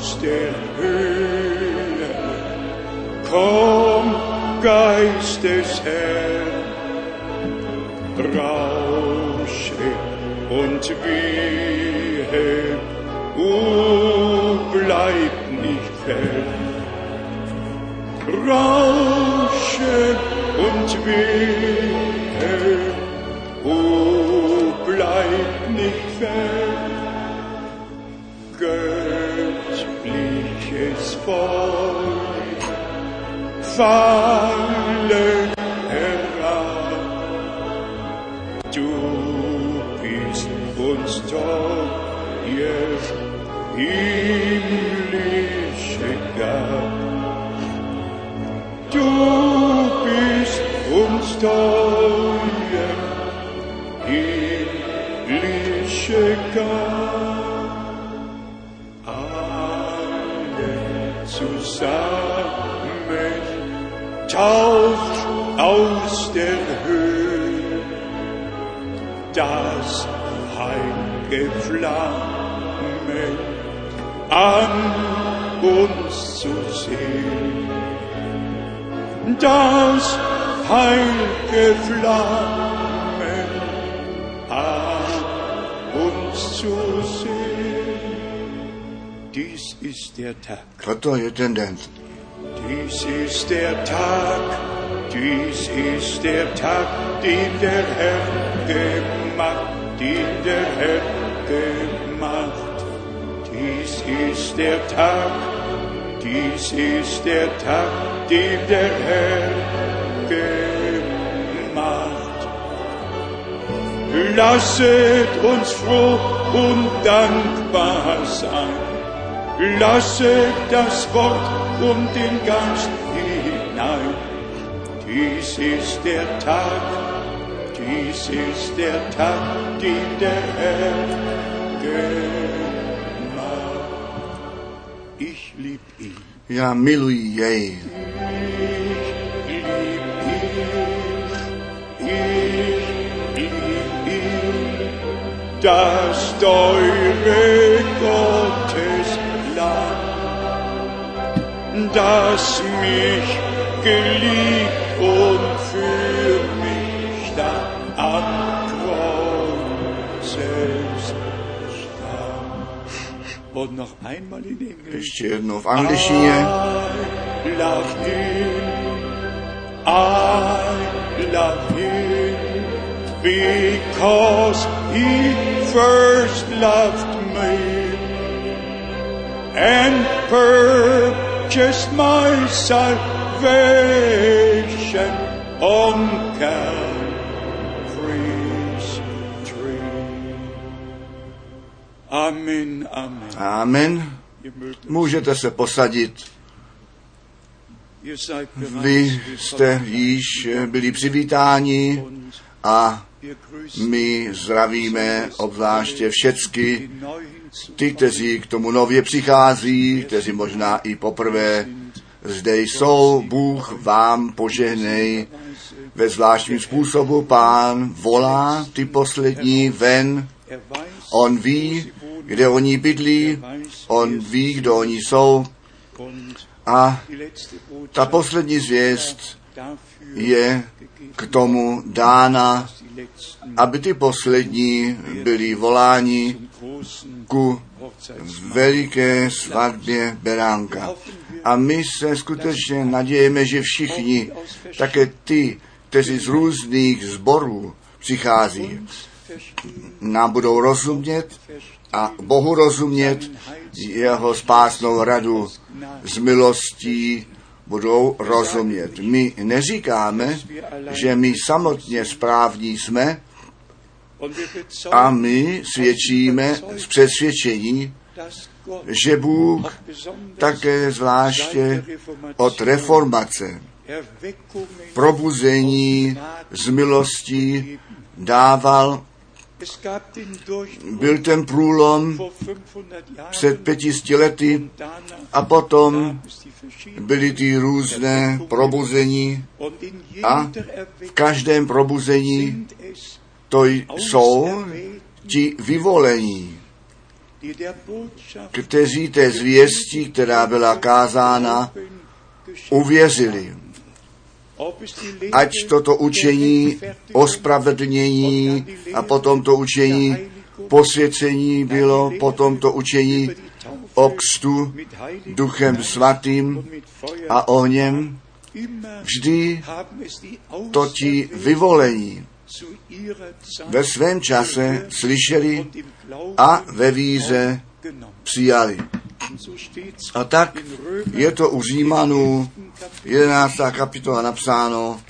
aus der Höhe. Komm, Geist des Herrn, rausche und wehe, o bleib nicht fern. Rausche und wehe, o bleib nicht fern. Bäume fallen herab. Du bist uns doch ihr himmlische Gab. Du bist uns doch ihr himmlische Gab. Flamme an uns zu sehen. Das heilige Flamme an uns zu sehen. Dies ist der Tag. Toto je ten den. Dies ist der Tag, dies ist der Tag, den der Herr gemacht, den der Herr gemacht. Dies ist der Tag, dies ist der Tag, den der Herr gemacht. Lasset uns froh und dankbar sein. Lasset das Wort um den Geist hinein. Dies ist der Tag, dies ist der Tag, den der Herr ich lieb ihn, ja, gemacht. Ich lieb ihn. Ich lieb ihn. Das teure Gottesland, das mich geliebt und für mich stand am Kreuze. Ešte jednu v angličtine. Because he first loved me and purchased my salvation on Calvary. Amen, amen. Amen. Můžete se posadit. Vy jste již byli přivítáni a my zdravíme obzvláště všecky ty, kteří k tomu nově přichází, kteří možná i poprvé zde jsou. Bůh vám požehnej ve zvláštním způsobu. Pán volá ty poslední ven. On ví, kde oni bydlí, on ví, kdo oni jsou a ta poslední zvěst je k tomu dána, aby ty poslední byli voláni ku veliké svatbě Beránka. A my se skutečně nadějeme, že všichni, také ty, kteří z různých zborů přichází, nám budou rozumět a Bohu rozumět, jeho spásnou radu z milostí budou rozumět. My neříkáme, že my samotně správní jsme a my svědčíme z přesvědčení, že Bůh také zvláště od reformace probuzení z milostí dával. Byl ten průlom 500 před pětisty lety und danach a potom byly ty různé probuzení a v každém probuzení to jsou ti vyvolení. kteří té zvěstí, která byla kázána, uvěřili. Ať toto učení ospravedlnění a potom to učení posvěcení bylo, potom to učení o Heiligen duchem svatým a ohněm, vždy to ti vyvolení ve svém čase slyšeli a ve genommen. přijali. A tak je to u Římanů 11. kapitola napsáno,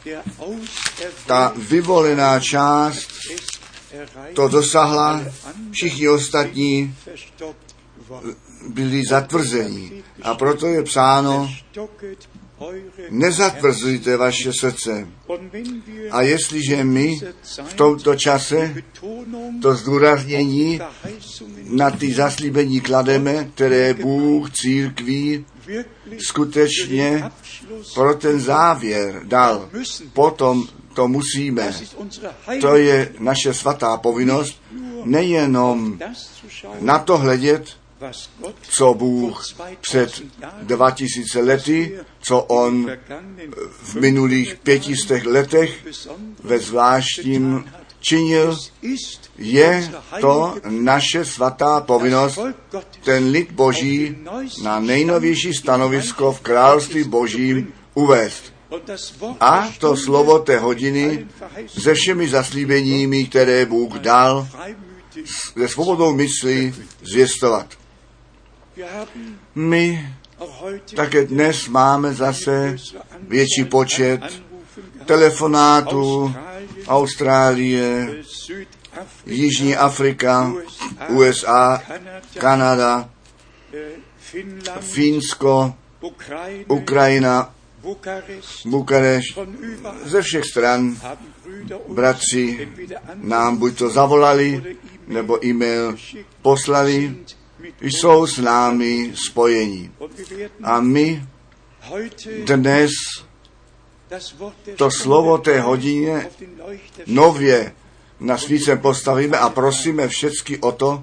ta vyvolená část to anderen všichni ostatní byli zatvrzení. A proto je psáno, nezatvrzujte vaše srdce. A jestliže my v tomto čase to zdůraznění na ty zaslíbení klademe, které Bůh církví skutečně pro ten závěr dal. Potom to musíme. To je naše svatá povinnost, nejenom na to hledět, co Bůh před 2000 lety, co On v minulých pětistech letech ve zvláštním činil, je to naše svatá povinnost, ten lid Boží na nejnovější stanovisko v království Božím uvést. A to slovo té hodiny se všemi zaslíbeními, které Bůh dal, se svobodou myslí zvěstovat. My také dnes máme zase větší počet telefonátů Austrálie, Jižní Afrika, USA, Kanada, Fínsko, Ukrajina, Bukareš. Ze všech stran bratři nám buď to zavolali, nebo e-mail poslali, jsou s námi spojení. A my dnes to slovo té hodině nově na svícem postavíme a prosíme všecky o to,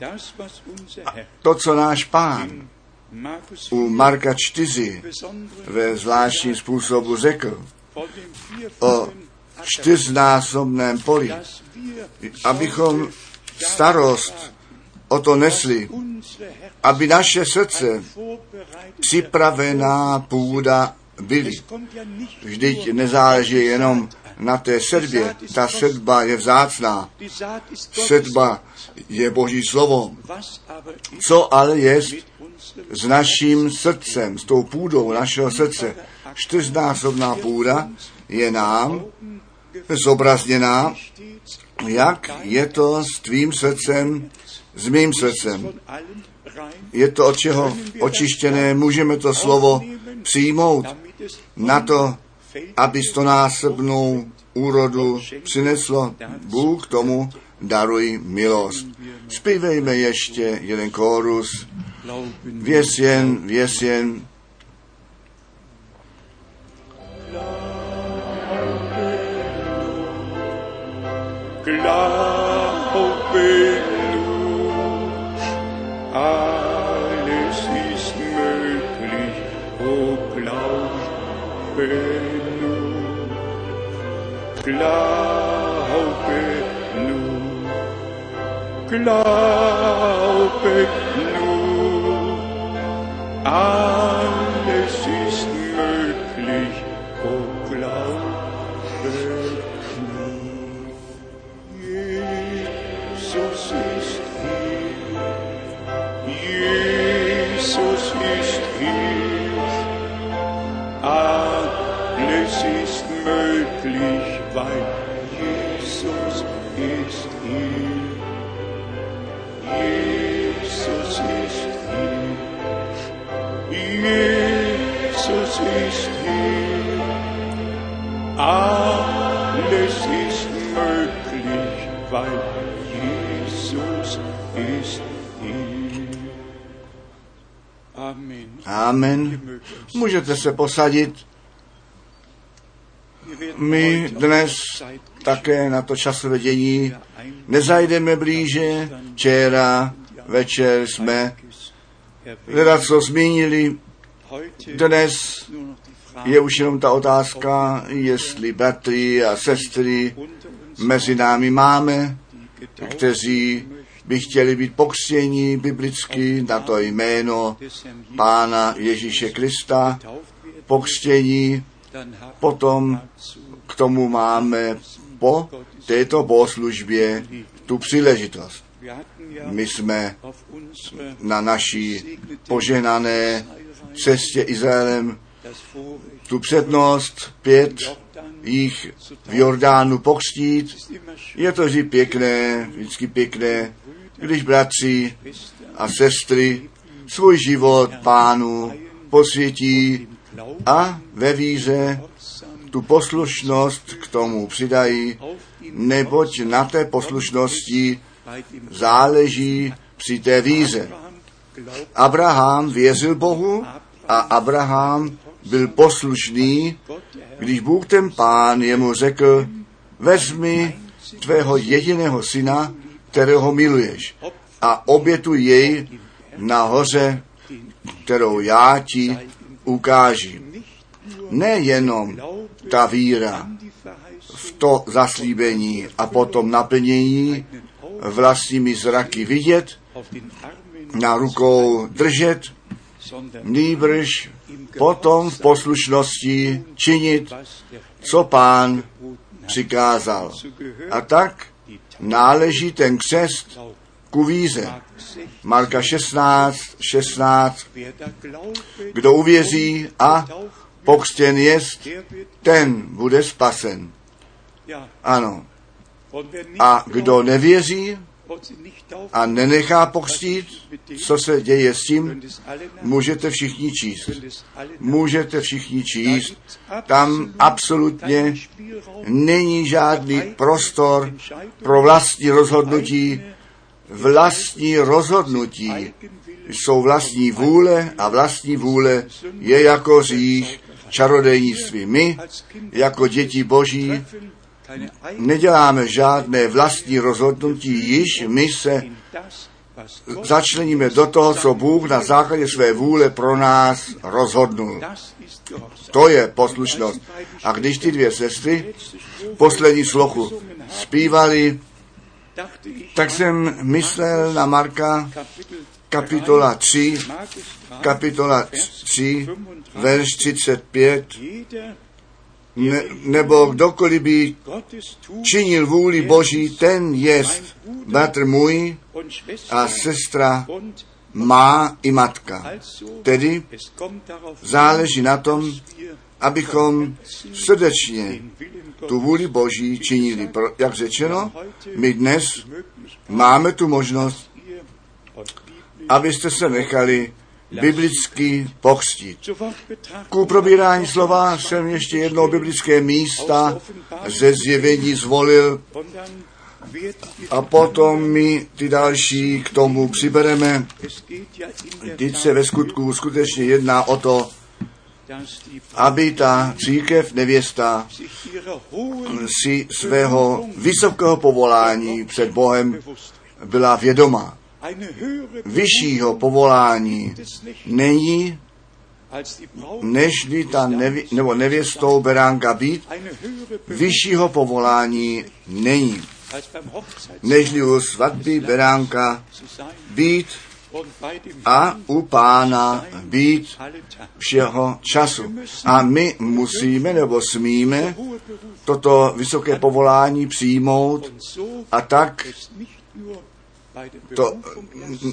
to, co náš pán u Marka 4 besonderen ve zvláštním způsobu řekl o čtyřnásobném poli, abychom starost o to nesli, aby naše srdce připravená půda byly. Vždyť nezáleží jenom na té sedbě. Ta sedba je vzácná. Sedba je Boží slovo. Co ale je s naším srdcem, s tou půdou našeho srdce? Čtyřnásobná půda je nám zobrazněná, jak je to s tvým srdcem, s mým srdcem. Je to od čeho očištěné, můžeme to slovo přijmout na to, aby stonásobnou úrodu přineslo. Bůh tomu daruj milost. Zpívejme ještě jeden kórus. Věz jen, věz jen. Glaube nur, alles ist möglich, oh Glaube. Nur, Glaube nur, Glaube. Nur, alles alles ist möglich, weil Jesus ist hier. Amen. Amen. Můžete se posadit. My dnes také na to časové dění nezajdeme blíže. Včera večer jsme co zmínili. Dnes je už jenom ta otázka, jestli bratry a sestry mezi námi máme, kteří by chtěli být pokřtěni biblicky na to jméno Pána Ježíše Krista, pokřtění, potom k tomu máme po této bohoslužbě tu příležitost. My jsme na naší poženané cestě Izraelem tu přednost pět jich v Jordánu pokřtít. Je to vždy pěkné, vždycky pěkné, když bratři a sestry svůj život pánu posvětí a ve víře tu poslušnost k tomu přidají, neboť na té poslušnosti záleží při té víze. Abraham věřil Bohu a Abraham byl poslušný, když Bůh ten pán jemu řekl, vezmi tvého jediného syna, kterého miluješ, a obětuj jej na hoře, kterou já ti ukáži. Nejenom ta víra v to zaslíbení a potom naplnění vlastními zraky vidět, na rukou držet, nýbrž potom v poslušnosti činit, co pán přikázal. A tak náleží ten křest ku víze. Marka 16, 16. Kdo uvěří a pokřtěn jest, ten bude spasen. Ano. A kdo nevěří a nenechá pokřtít, co se děje s tím, můžete všichni číst. Můžete všichni číst. Tam absolutně není žádný prostor pro vlastní rozhodnutí. Vlastní rozhodnutí jsou vlastní vůle a vlastní vůle je jako řích čarodejnictví. My, jako děti boží, neděláme žádné vlastní rozhodnutí, již my se začleníme do toho, co Bůh na základě své vůle pro nás rozhodnul. To je poslušnost. A když ty dvě sestry poslední slochu zpívali, tak jsem myslel na Marka kapitola 3, kapitola 3, verš 35, ne, nebo kdokoliv by činil vůli Boží, ten jest bratr můj a sestra má i matka. Tedy záleží na tom, abychom srdečně tu vůli Boží činili. Jak řečeno, my dnes máme tu možnost, abyste se nechali biblicky pokřtít. Ku probírání slova jsem ještě jedno biblické místa ze zjevení zvolil a potom my ty další k tomu přibereme. Teď se ve skutku skutečně jedná o to, aby ta církev nevěsta si svého vysokého povolání před Bohem byla vědoma vyššího povolání není, nežli ta nevě, nebo nevěstou beránka být, vyššího povolání není, nežli u svatby beránka být a u pána být všeho času. A my musíme nebo smíme toto vysoké povolání přijmout a tak to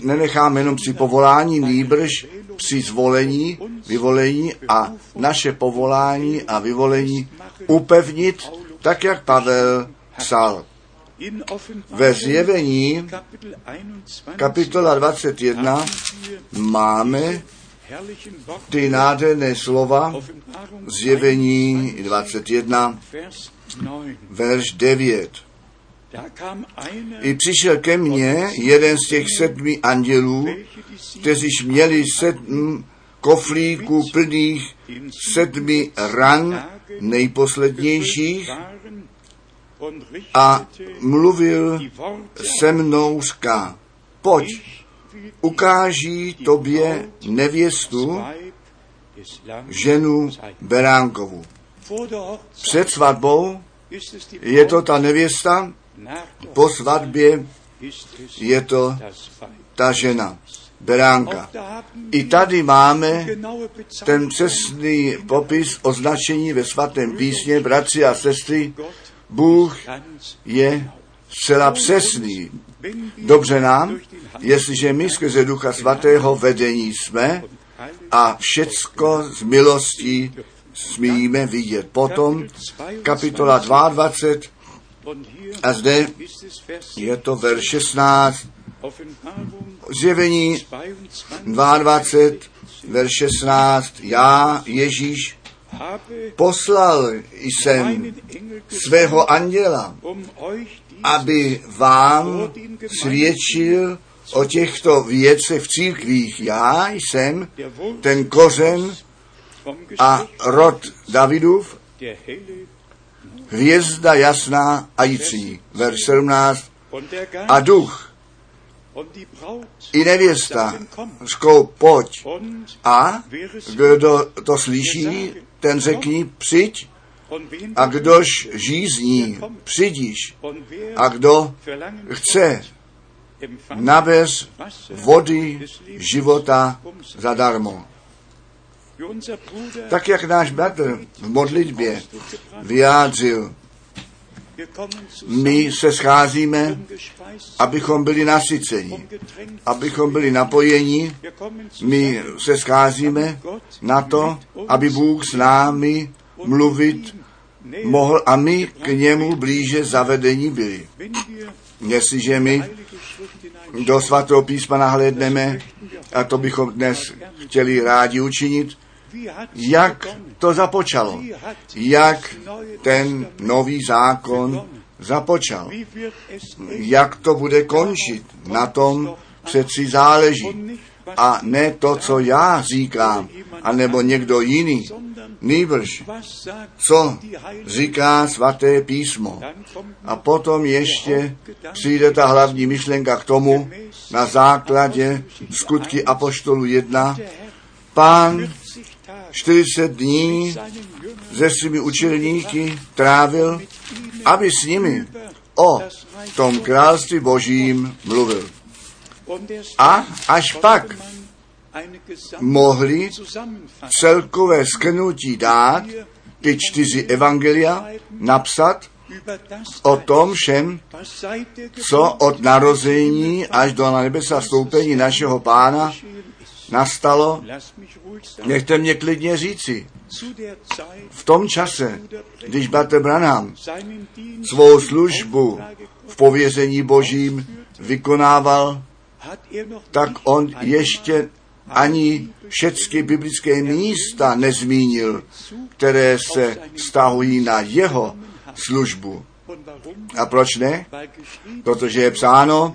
nenecháme jenom při povolání, nýbrž při zvolení, vyvolení a naše povolání a vyvolení upevnit, tak jak Pavel psal. Ve zjevení kapitola 21 máme ty nádherné slova zjevení 21, verš 9. I přišel ke mně jeden z těch sedmi andělů, kteří měli sedm koflíků plných sedmi ran nejposlednějších a mluvil se mnou ská. Pojď, ukáží tobě nevěstu, ženu Beránkovu. Před svatbou je to ta nevěsta, po svatbě je to ta žena, beránka. I tady máme ten přesný popis označení ve svatém písně, bratři a sestry, Bůh je zcela přesný. Dobře nám, jestliže my skrze Ducha Svatého vedení jsme a všecko z milostí smíme vidět. Potom kapitola 22 a zde je to verš 16, zjevení 22, verš 16, já, Ježíš, poslal jsem svého anděla, aby vám svědčil o těchto věcech v církvích. Já jsem ten kořen a rod Davidův, hvězda jasná a jící. Verš 17. A duch i nevěsta řkou pojď. A kdo to slyší, ten řekni přijď. A kdož žízní, přijdíš. A kdo chce nabez vody života zadarmo. Tak jak náš bratr v modlitbě vyjádřil, my se scházíme, abychom byli nasyceni, abychom byli napojeni. My se scházíme na to, aby Bůh s námi mluvit mohl a my k němu blíže zavedení byli. Jestliže my do svatého písma nahlédneme, a to bychom dnes chtěli rádi učinit, jak to započalo, jak ten nový zákon započal, jak to bude končit, na tom přeci záleží. A ne to, co já říkám, anebo někdo jiný, nýbrž, co říká svaté písmo. A potom ještě přijde ta hlavní myšlenka k tomu, na základě skutky Apoštolu 1, pán 40 dní se svými učelníky trávil, aby s nimi o tom království božím mluvil. A až pak mohli celkové skrnutí dát, ty čtyři evangelia, napsat o tom všem, co od narození až do nebesa stoupení našeho pána nastalo, nechte mě klidně říci, v tom čase, když Bater Branham svou službu v pověření božím vykonával, tak on ještě ani všechny biblické místa nezmínil, které se vztahují na jeho službu. A proč ne? Protože je psáno,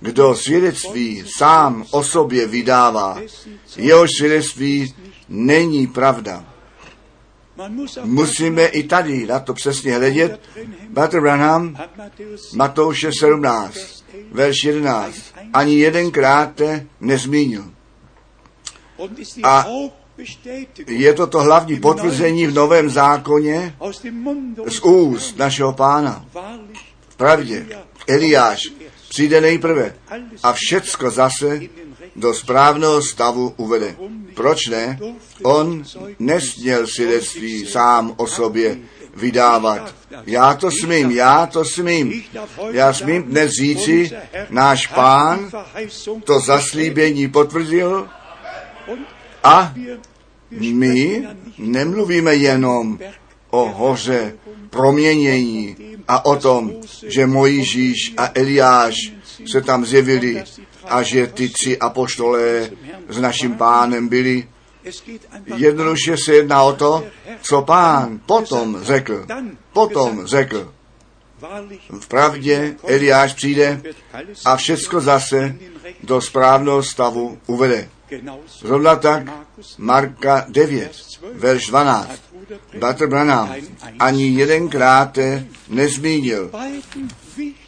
kdo svědectví sám o sobě vydává, jeho svědectví není pravda. Musíme i tady na to přesně hledět. Bater Branham, Matouše 17, verš 11, ani jedenkrát nezmínil. A je to to hlavní potvrzení v Novém zákoně z úst našeho pána. V pravdě, Eliáš přijde nejprve a všecko zase do správného stavu uvede. Proč ne? On nesměl svědectví sám o sobě vydávat. Já to smím, já to smím. Já smím dnes říci, náš pán to zaslíbení potvrdil a my nemluvíme jenom o hoře proměnění a o tom, že Mojžíš a Eliáš se tam zjevili a že ty tři apoštolé s naším pánem byli. Jednoduše se jedná o to, co pán potom řekl. Potom řekl. V pravdě Eliáš přijde a všecko zase do správného stavu uvede. Zrovna tak Marka 9, verš 12. Bratr Branham ani jedenkrát nezmínil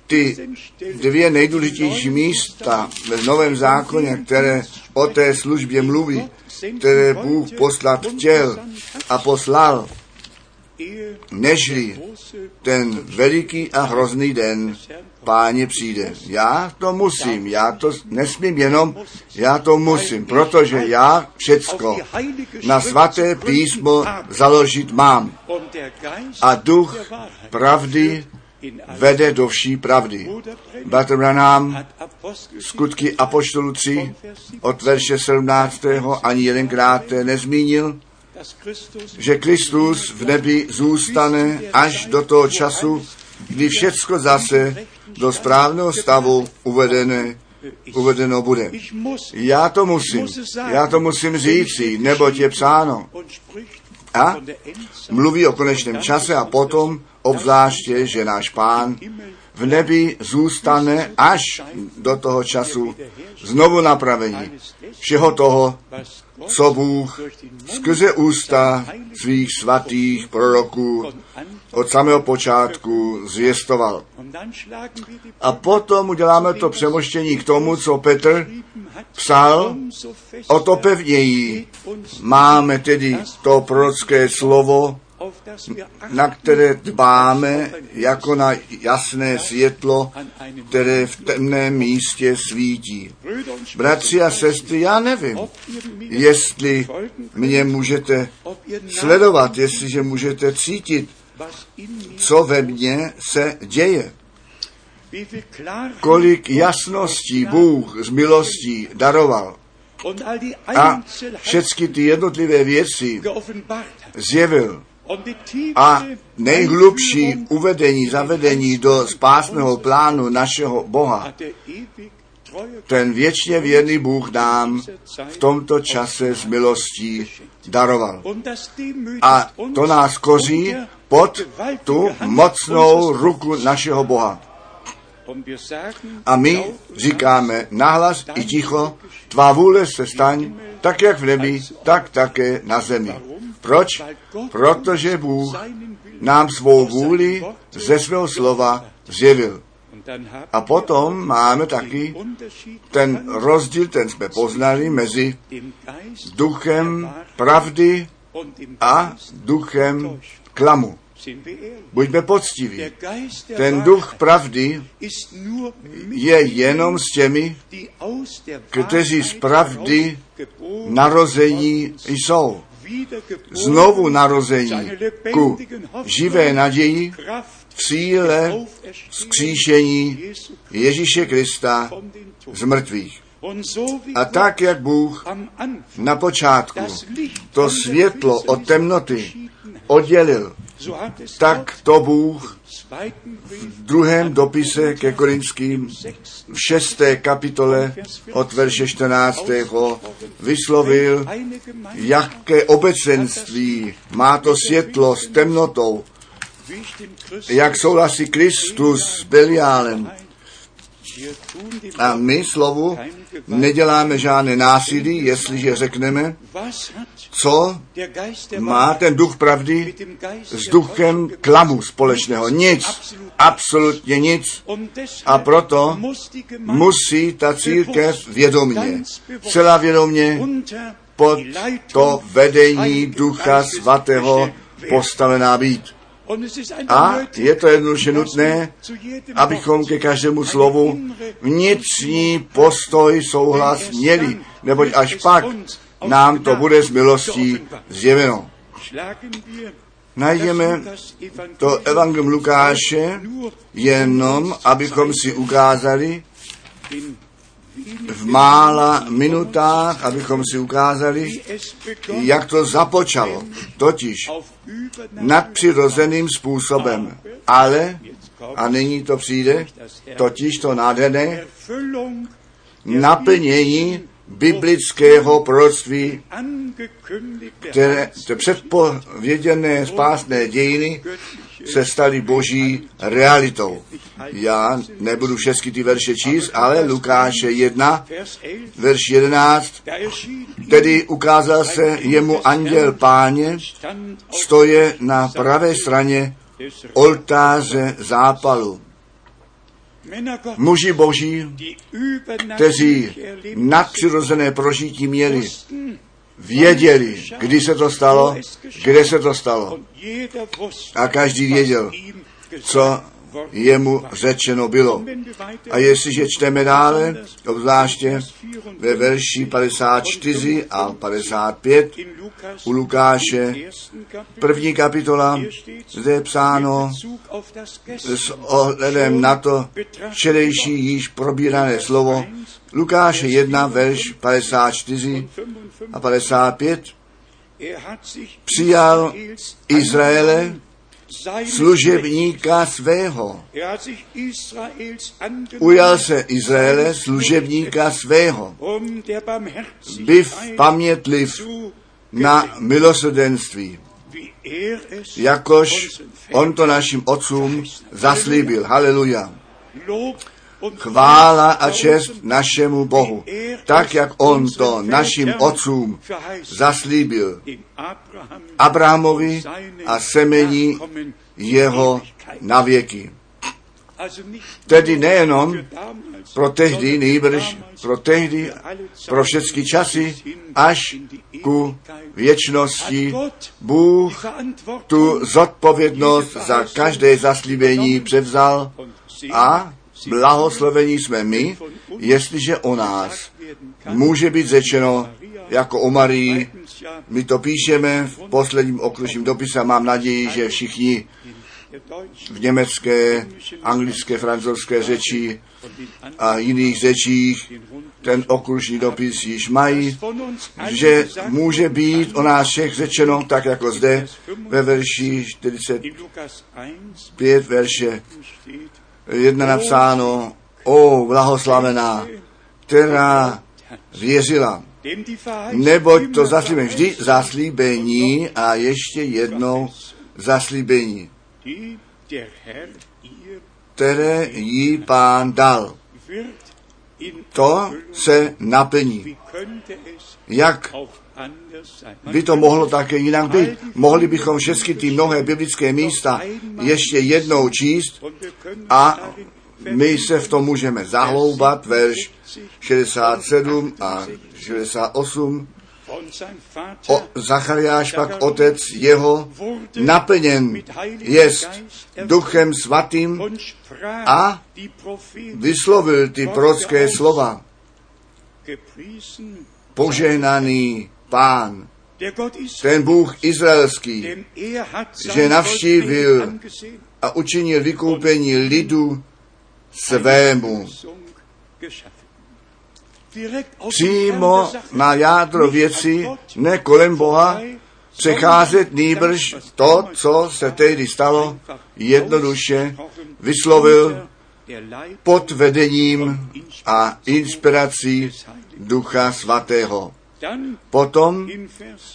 ty dvě nejdůležitější místa v Novém zákoně, které o té službě mluví, které Bůh poslat chtěl a poslal, nežli ten veliký a hrozný den páně přijde. Já to musím, já to nesmím jenom, já to musím, protože já všecko na svaté písmo založit mám. A duch pravdy vede do vší pravdy. Bratr Branham, skutky Apoštolu 3 od verše 17. ani jedenkrát nezmínil, že Kristus v nebi zůstane až do toho času, kdy všecko zase do správného stavu uvedené, uvedeno bude. Já to musím, já to musím říci, neboť je psáno. A mluví o konečném čase a potom obzvláště, že náš pán v nebi zůstane až do toho času znovu napravení všeho toho, co Bůh skrze ústa svých svatých proroků od samého počátku zvěstoval. A potom uděláme to přemoštění k tomu, co Petr psal, o to pevněji máme tedy to prorocké slovo, na které dbáme jako na jasné světlo, které v temném místě svítí. Bratři a sestry, já nevím, jestli mě můžete sledovat, jestliže můžete cítit, co ve mně se děje. Kolik jasností Bůh z milostí daroval a všechny ty jednotlivé věci zjevil a nejhlubší uvedení, zavedení do spásného plánu našeho Boha, ten věčně věrný Bůh nám v tomto čase z milostí daroval. A to nás koří pod tu mocnou ruku našeho Boha. A my říkáme nahlas i ticho, tvá vůle se staň, tak jak v nebi, tak také na zemi. Proč? Protože Bůh nám svou vůli ze svého slova zjevil. A potom máme taky ten rozdíl, ten jsme poznali mezi duchem pravdy a duchem klamu. Buďme poctiví. Ten duch pravdy je jenom s těmi, kteří z pravdy narození jsou. Znovu narození ku živé naději v síle zkříšení Ježíše Krista z mrtvých. A tak, jak Bůh na počátku to světlo od temnoty oddělil, tak to Bůh v druhém dopise ke Korinským v šesté kapitole od verše 14. vyslovil, jaké obecenství má to světlo s temnotou, jak souhlasí Kristus s Beliálem. A my slovu neděláme žádné násilí, jestliže řekneme, co má ten duch pravdy s duchem klamu společného. Nic, absolutně nic. A proto musí ta církev vědomě, celá vědomě pod to vedení ducha svatého postavená být. A je to jednoduše nutné, abychom ke každému slovu vnitřní postoj souhlas měli, neboť až pak nám to bude z milostí zjeveno. Najdeme to Evangelium Lukáše jenom, abychom si ukázali v mála minutách, abychom si ukázali, jak to započalo, totiž nadpřirozeným způsobem. Ale, a nyní to přijde, totiž to nádherné naplnění biblického proroctví, které předpověděné spásné dějiny se staly boží realitou. Já nebudu všechny ty verše číst, ale Lukáše 1, verš 11, tedy ukázal se jemu anděl páně, stoje na pravé straně oltáře zápalu. Muži boží, kteří nadpřirozené prožití měli, věděli, kdy se to stalo, kde se to stalo. A každý věděl, co jemu řečeno bylo. A jestliže čteme dále, obzvláště ve verši 54 a 55 in Lukas u Lukáše, první kapitola, zde je psáno s ohledem na to včerejší již probírané slovo Lukáše 1, verš 54 a 55. Er hat sich Přijal Izraele služebníka svého. Ujal se Izraele služebníka svého. Byv pamětliv na milosrdenství, jakož on to našim otcům zaslíbil. Haleluja. Chvála a čest našemu Bohu, tak jak on to našim otcům zaslíbil. Abrahamovi a semení jeho na věky. Also nicht Tedy nejenom pro tehdy, nejbrž pro tehdy, pro všechny časy, až ku věčnosti. Bůh tu zodpovědnost za každé zaslíbení převzal a blahoslovení jsme my, jestliže o nás může být řečeno jako o Marii. My to píšeme v posledním okružním dopise a mám naději, že všichni v německé, anglické, francouzské řeči a jiných řečích ten okružní dopis již mají, že může být o nás všech řečeno, tak jako zde ve verši 45 in Lukas 1 verše 1 napsáno, o blahoslavená, která věřila, neboť to zaslíbení, vždy zaslíbení a ještě jednou zaslíbení, které jí pán dal. To se naplní. Jak? By to mohlo také jinak být? Mohli bychom všechny ty mnohé biblické místa ještě jednou číst a my se v tom můžeme zahloubat, verš 67 a 68. von sein Vater O, Zachariáš pak otec jeho naplněn jest duchem svatým a vyslovil ty prorocké slova. Požehnaný pán, ten Bůh izraelský er že navštívil a učinil vykoupení lidu svému. Přímo na jádro věci, ne kolem Boha, přecházet nýbrž to, co se tehdy stalo, jednoduše vyslovil pod vedením a inspirací Ducha Svatého. Potom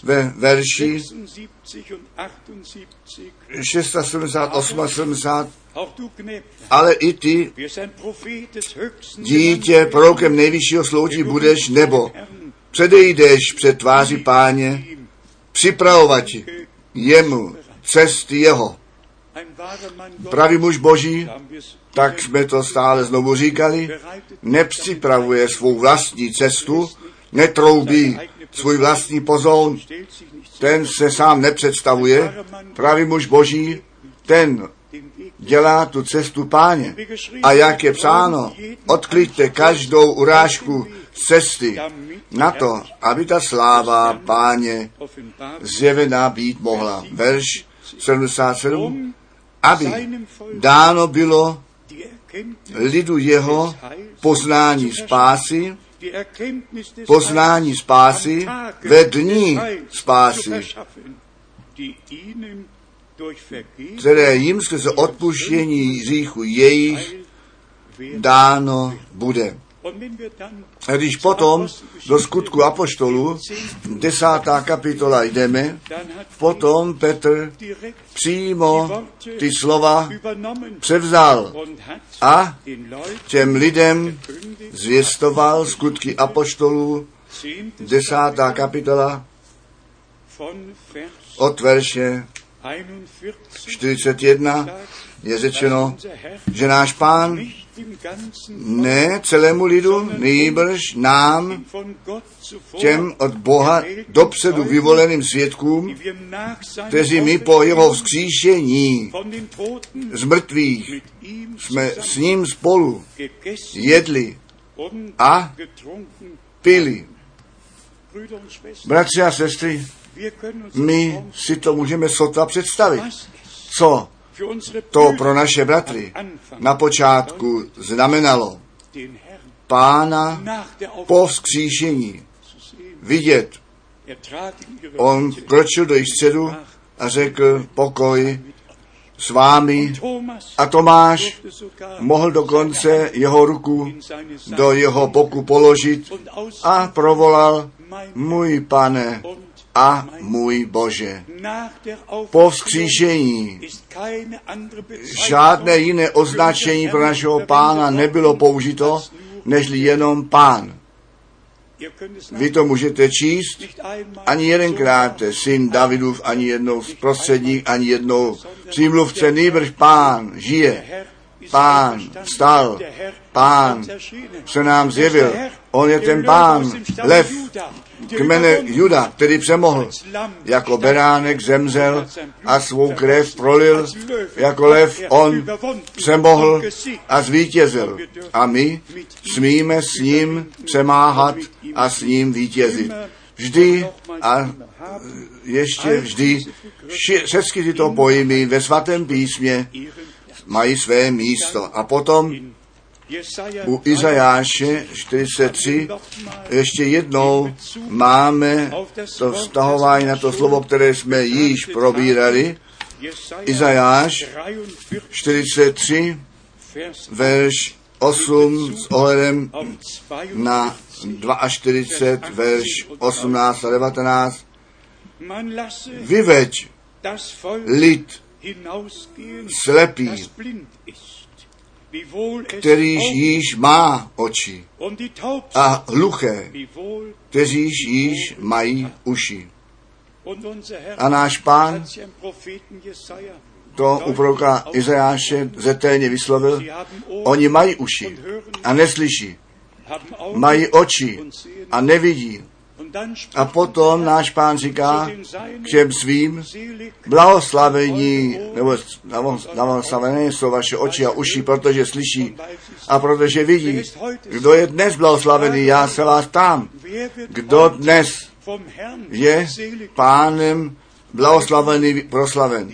ve verši 76 und 78 678 70, auch du Knecht, ale i ty, dítě, prorokem nejvyššího slouží budeš, nebo předejdeš před tváří páně, připravovat jemu cesty jeho. Pravý muž boží, tak jsme to stále znovu říkali, nepřipravuje svou vlastní cestu, netroubí svůj vlastní pozoun, ten se sám nepředstavuje, pravý muž boží, ten dělá tu cestu páně. A jak je psáno, odkliďte každou urážku cesty na to, aby ta sláva páně zjevená být mohla. Verš 77, um aby dáno bylo lidu jeho poznání spásy, poznání spásy ve dní spásy, které jim skrze odpuštění hříchu jejich dáno bude. A když potom do skutku apoštolu, desátá kapitola jdeme, potom Petr přímo ty slova převzal a těm lidem zvěstoval skutky apoštolů, desátá kapitola od verše 41 41 je řečeno, že náš pán Ne celému lidu, nýbrž nám, těm od Boha dopředu vyvoleným svědkům, kteří my po jeho vzkříšení z mrtvých jsme s ním spolu jedli a pili. Bratři a sestry, my si to můžeme sotva představit. Co to pro naše bratry na počátku znamenalo pána po vzkříšení vidět. On kročil do jejich a řekl pokoj s vámi. A Tomáš mohl dokonce jeho ruku do jeho boku položit a provolal můj pane a můj Bože. Po vzkříšení žádné jiné označení pro našeho pána nebylo použito, nežli jenom pán. Vy to můžete číst ani jedenkrát, syn Davidův, ani jednou z prostředník, ani jednou přímluvce, nýbrž pán žije, pán vstal, pán se nám zjevil. On je ten pán, lev, kmene Juda, který přemohl. Jako beránek zemřel a svou krev prolil. Jako lev on přemohl a zvítězil. A my smíme s ním přemáhat a s ním vítězit. Vždy a ještě vždy všechny tyto pojmy ve svatém písmě mají své místo. A potom u Izajáše 43 ještě jednou máme to vztahování na to slovo, které jsme již probírali. Izajáš 43, verš 8 s ohledem na 42, verš 18 a 19. Man lasse Vyveď lid slepý, kterýž již má oči, a hluché, kteříž již mají uši. A náš pán to u proroka Izajáše zetelně vyslovil. Oni mají uši a neslyší, mají oči a nevidí. A potom náš pán říká k těm svým, blahoslavení, nebo blahoslavené jsou vaše oči a uši, protože slyší a protože vidí. Kdo je dnes blahoslavený, já se vás wird Kdo dnes je pánem blahoslavený, proslaven.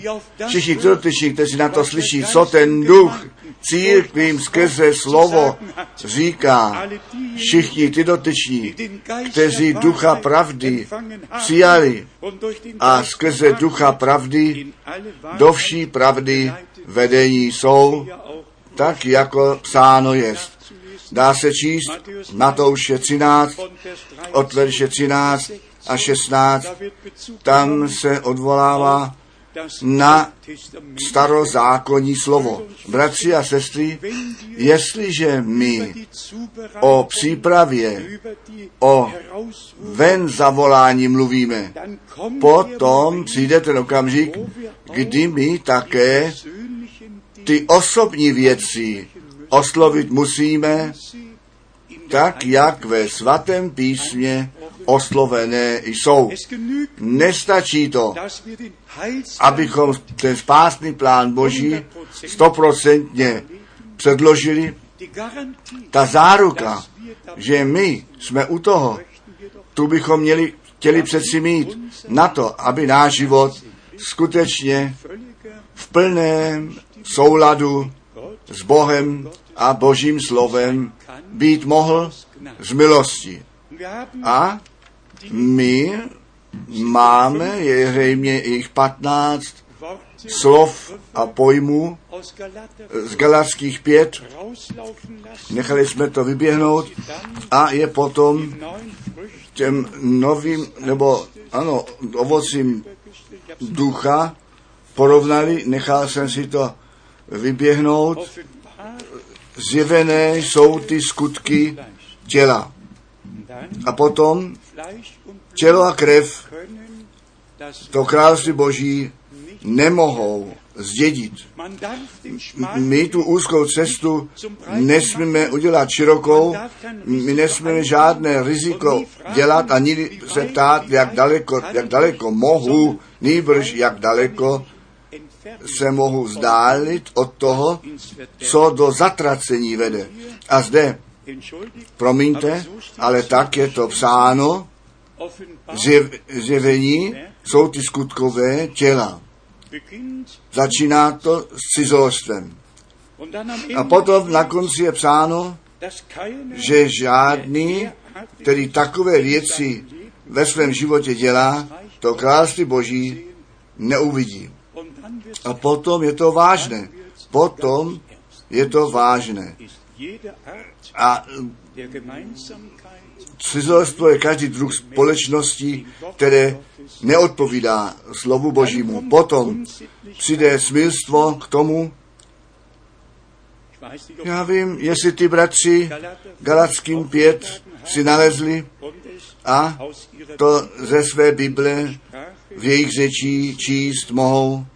Všichni dotyční, kteří na to slyší, co ten duch církvím skrze slovo říká. Všichni ty dotyční, kteří ducha pravdy přijali a skrze ducha pravdy do vší pravdy vedení jsou, tak jako psáno jest. Dá se číst Matouše 13, von Vers 3 od verše 13 a 16, da wird Bezug tam se odvolává na starozákonní slovo. Bratři a sestry, jestliže my o přípravě, o ven zavolání mluvíme, potom přijde ten okamžik, kdy my také ty osobní věci oslovit musíme, tak jak ve svatém písmě oslovené jsou. Nestačí to, abychom ten spásný plán Boží stoprocentně předložili. Ta záruka, že my jsme u toho, tu bychom měli, chtěli přeci mít na to, aby náš život skutečně v plném souladu s Bohem a Božím slovem být mohl z milosti. A my máme, je zřejmě jich 15 Worte slov a pojmů z Galackých pět. Nechali jsme to vyběhnout a je potom těm novým, nebo ano, ovocím ducha porovnali, nechal jsem si to vyběhnout. Zjevené jsou ty skutky těla. A potom tělo a krev to království boží nemohou zdědit. My tu úzkou cestu nesmíme udělat širokou, my nesmíme žádné riziko dělat a nikdy se ptát, jak daleko, jak daleko mohu, nýbrž jak daleko se mohu vzdálit od toho, co do zatracení vede. A zde, promiňte, ale tak je to psáno, zjev, zjevení jsou ty skutkové těla. Začíná to s am A potom na konci je psáno, že žádný, který takové věci ve svém životě dělá, to království boží neuvidí. A potom je to vážné. Potom je to vážné. A cizolstvo je každý druh společnosti, které neodpovídá slovu božímu. Potom přijde smilstvo k tomu, já vím, jestli ty bratři Galackým 5 si nalezli a to ze své Bible v jejich řečí číst mohou.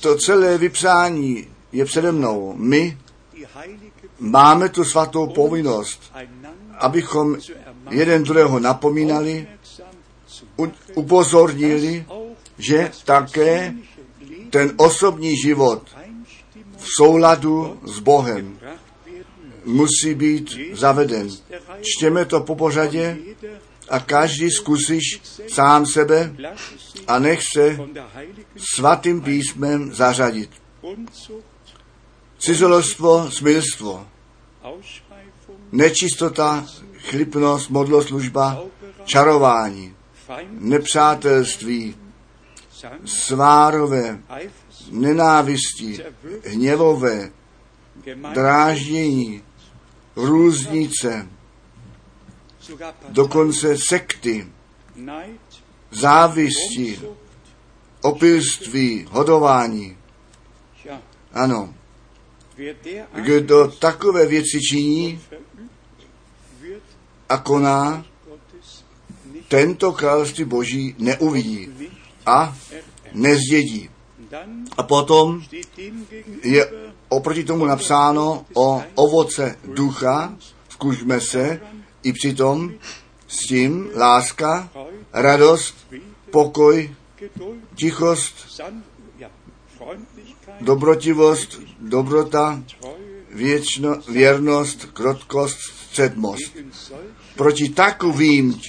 To celé vypsání je přede mnou. My máme tu svatou povinnost, abychom jeden druhého napomínali, upozornili, že také ten osobní život v souladu s Bohem musí být zaveden. Čtěme to po pořadě a každý zkusíš sám sebe a nech se svatým písmem zařadit. Cizolostvo, smilstvo, nečistota, chlipnost, modloslužba, čarování, nepřátelství, svárové, nenávisti, hněvové, dráždění, různice, dokonce sekty, závisti, opilství, hodování. Ano, kdo takové věci činí a koná, tento království boží neuvidí a nezdědí. A potom je oproti tomu napsáno o ovoce ducha, zkušme se, i přitom s tím láska, radost, pokoj, tichost, dobrotivost, dobrota, věčno, věrnost, krotkost, solche Proti takovým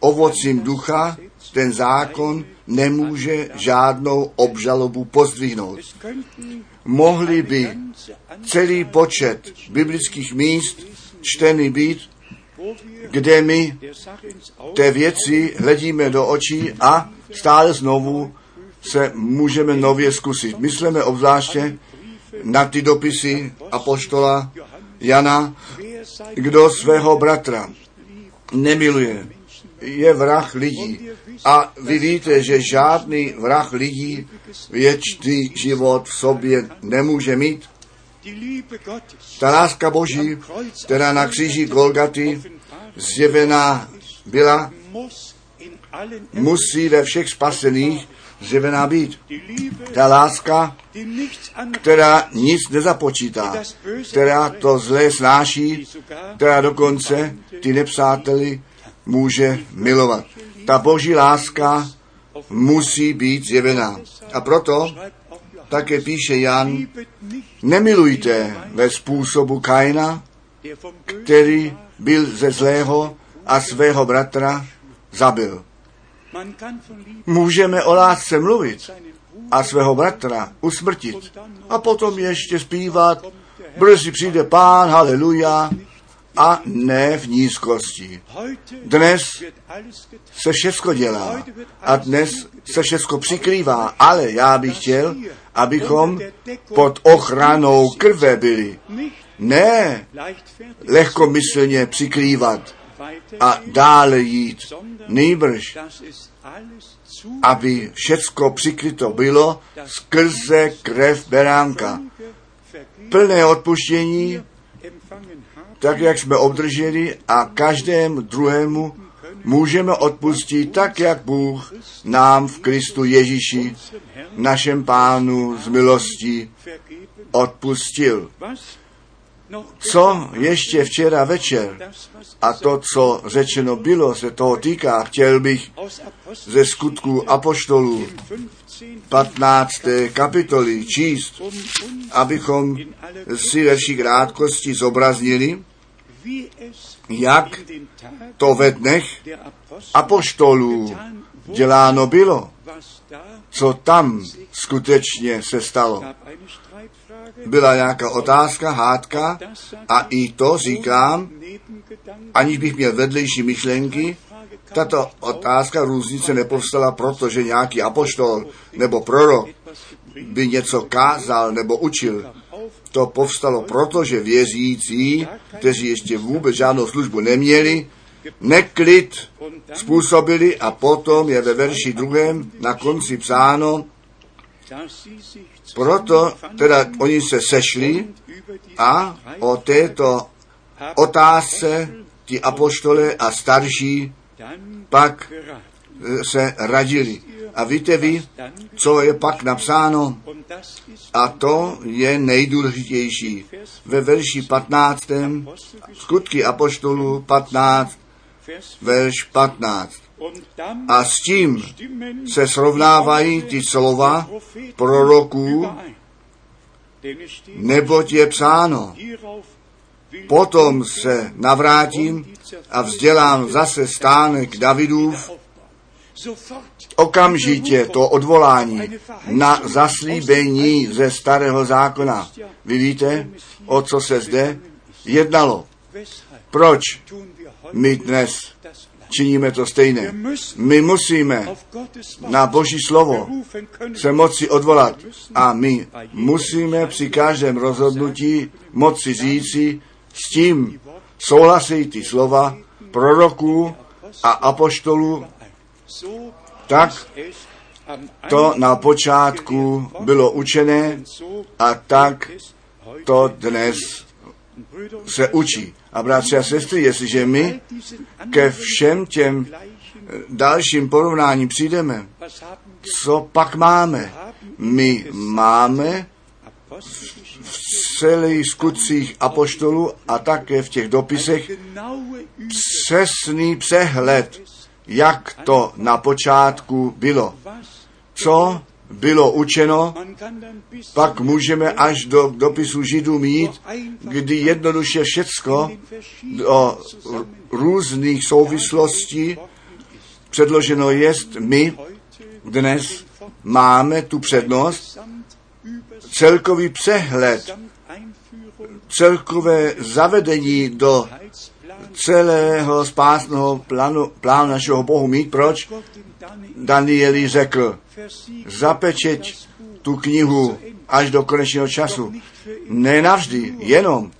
ovocím ducha ten zákon nemůže žádnou obžalobu pozdvihnout. Mohli by celý počet biblických míst čteny být, kde my té věci hledíme do očí a stále znovu se můžeme nově zkusit. Myslíme obzvláště na ty dopisy apoštola Jana, kdo svého bratra nemiluje, je vrah lidí. A vy víte, že žádný vrah lidí věčný život v sobě nemůže mít. Ta láska Boží, která na kříži Golgaty zjevená byla, musí ve všech spasených zjevená být. Ta láska, která nic nezapočítá, která to zlé snáší, která dokonce ty nepřáteli může milovat. Ta boží láska musí být zjevená. A proto také píše Jan, nemilujte ve způsobu Kaina, který byl ze zlého a svého bratra zabil. Můžeme o lásce mluvit a svého bratra usmrtit a potom ještě zpívat, brzy přijde pán, haleluja, a ne v nízkosti. Dnes se všechno dělá a dnes se všechno přikrývá, ale já bych chtěl, abychom pod ochranou krve byli. Ne lehkomyslně přikrývat a dále jít, zu aby všecko přikryto bylo skrze krev beránka. Plné odpuštění, tak jak jsme obdrželi a každému druhému můžeme odpustit tak, jak Bůh nám v Kristu Ježíši, našem pánu z milostí, odpustil. Co ještě včera večer a to, co řečeno bylo, se toho týká, chtěl bych ze skutků apoštolů 15. kapitoly číst, abychom si ve vší krátkosti zobraznili, jak to ve dnech apoštolů děláno bylo, co tam skutečně se stalo. Byla nějaká otázka, hádka a i to říkám, aniž bych měl vedlejší myšlenky, tato otázka různice nepovstala proto, že nějaký apoštol nebo prorok by něco kázal nebo učil. To povstalo proto, že věřící, kteří ještě vůbec žádnou službu neměli, neklid způsobili a potom je ve verši druhém na konci psáno, proto teda oni se sešli a o této otázce ti apoštole a starší pak se radili. A víte vy, co je pak napsáno? A to je nejdůležitější. Ve verši 15. skutky apoštolů 15, verš 15. A s tím se srovnávají ty slova proroků, neboť je psáno, potom se navrátím a vzdělám zase stánek Davidův, okamžitě to odvolání na zaslíbení ze starého zákona. Vy víte, o co se zde jednalo. Proč my dnes činíme to stejné. My musíme na Boží slovo se moci odvolat a my musíme při každém rozhodnutí moci říci, s tím souhlasí ty slova proroků a apoštolů, tak to na počátku bylo učené a tak to dnes se učí. A bratři a sestry, jestliže my ke všem těm dalším porovnáním přijdeme, co pak máme? My máme v celých skutcích apoštolů a také v těch dopisech přesný přehled, jak to na počátku bylo. Co bylo učeno, pak můžeme až do dopisu Židů mít, kdy jednoduše všecko do různých souvislostí předloženo jest. My dnes máme tu přednost, celkový přehled, celkové zavedení do celého spásného plánu, plánu našeho Bohu mít. Proč? Danieli řekl, zapečeť tu knihu až do konečného času. Ne navždy, jenom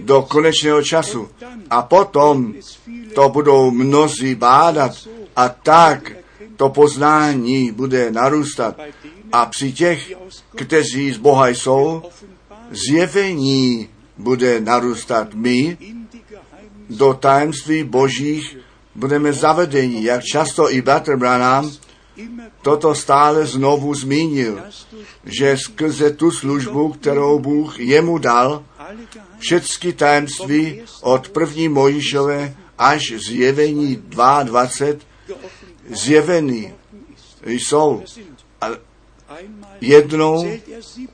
do konečného času. A potom to budou mnozí bádat a tak to poznání bude narůstat. A při těch, kteří z Boha jsou, zjevení bude narůstat. My do tajemství božích budeme zavedeni, jak často i Bratr toto stále znovu zmínil, že skrze tu službu, kterou Bůh jemu dal, všechny tajemství od první Mojišové až zjevení 22 zjeveny jsou. A jednou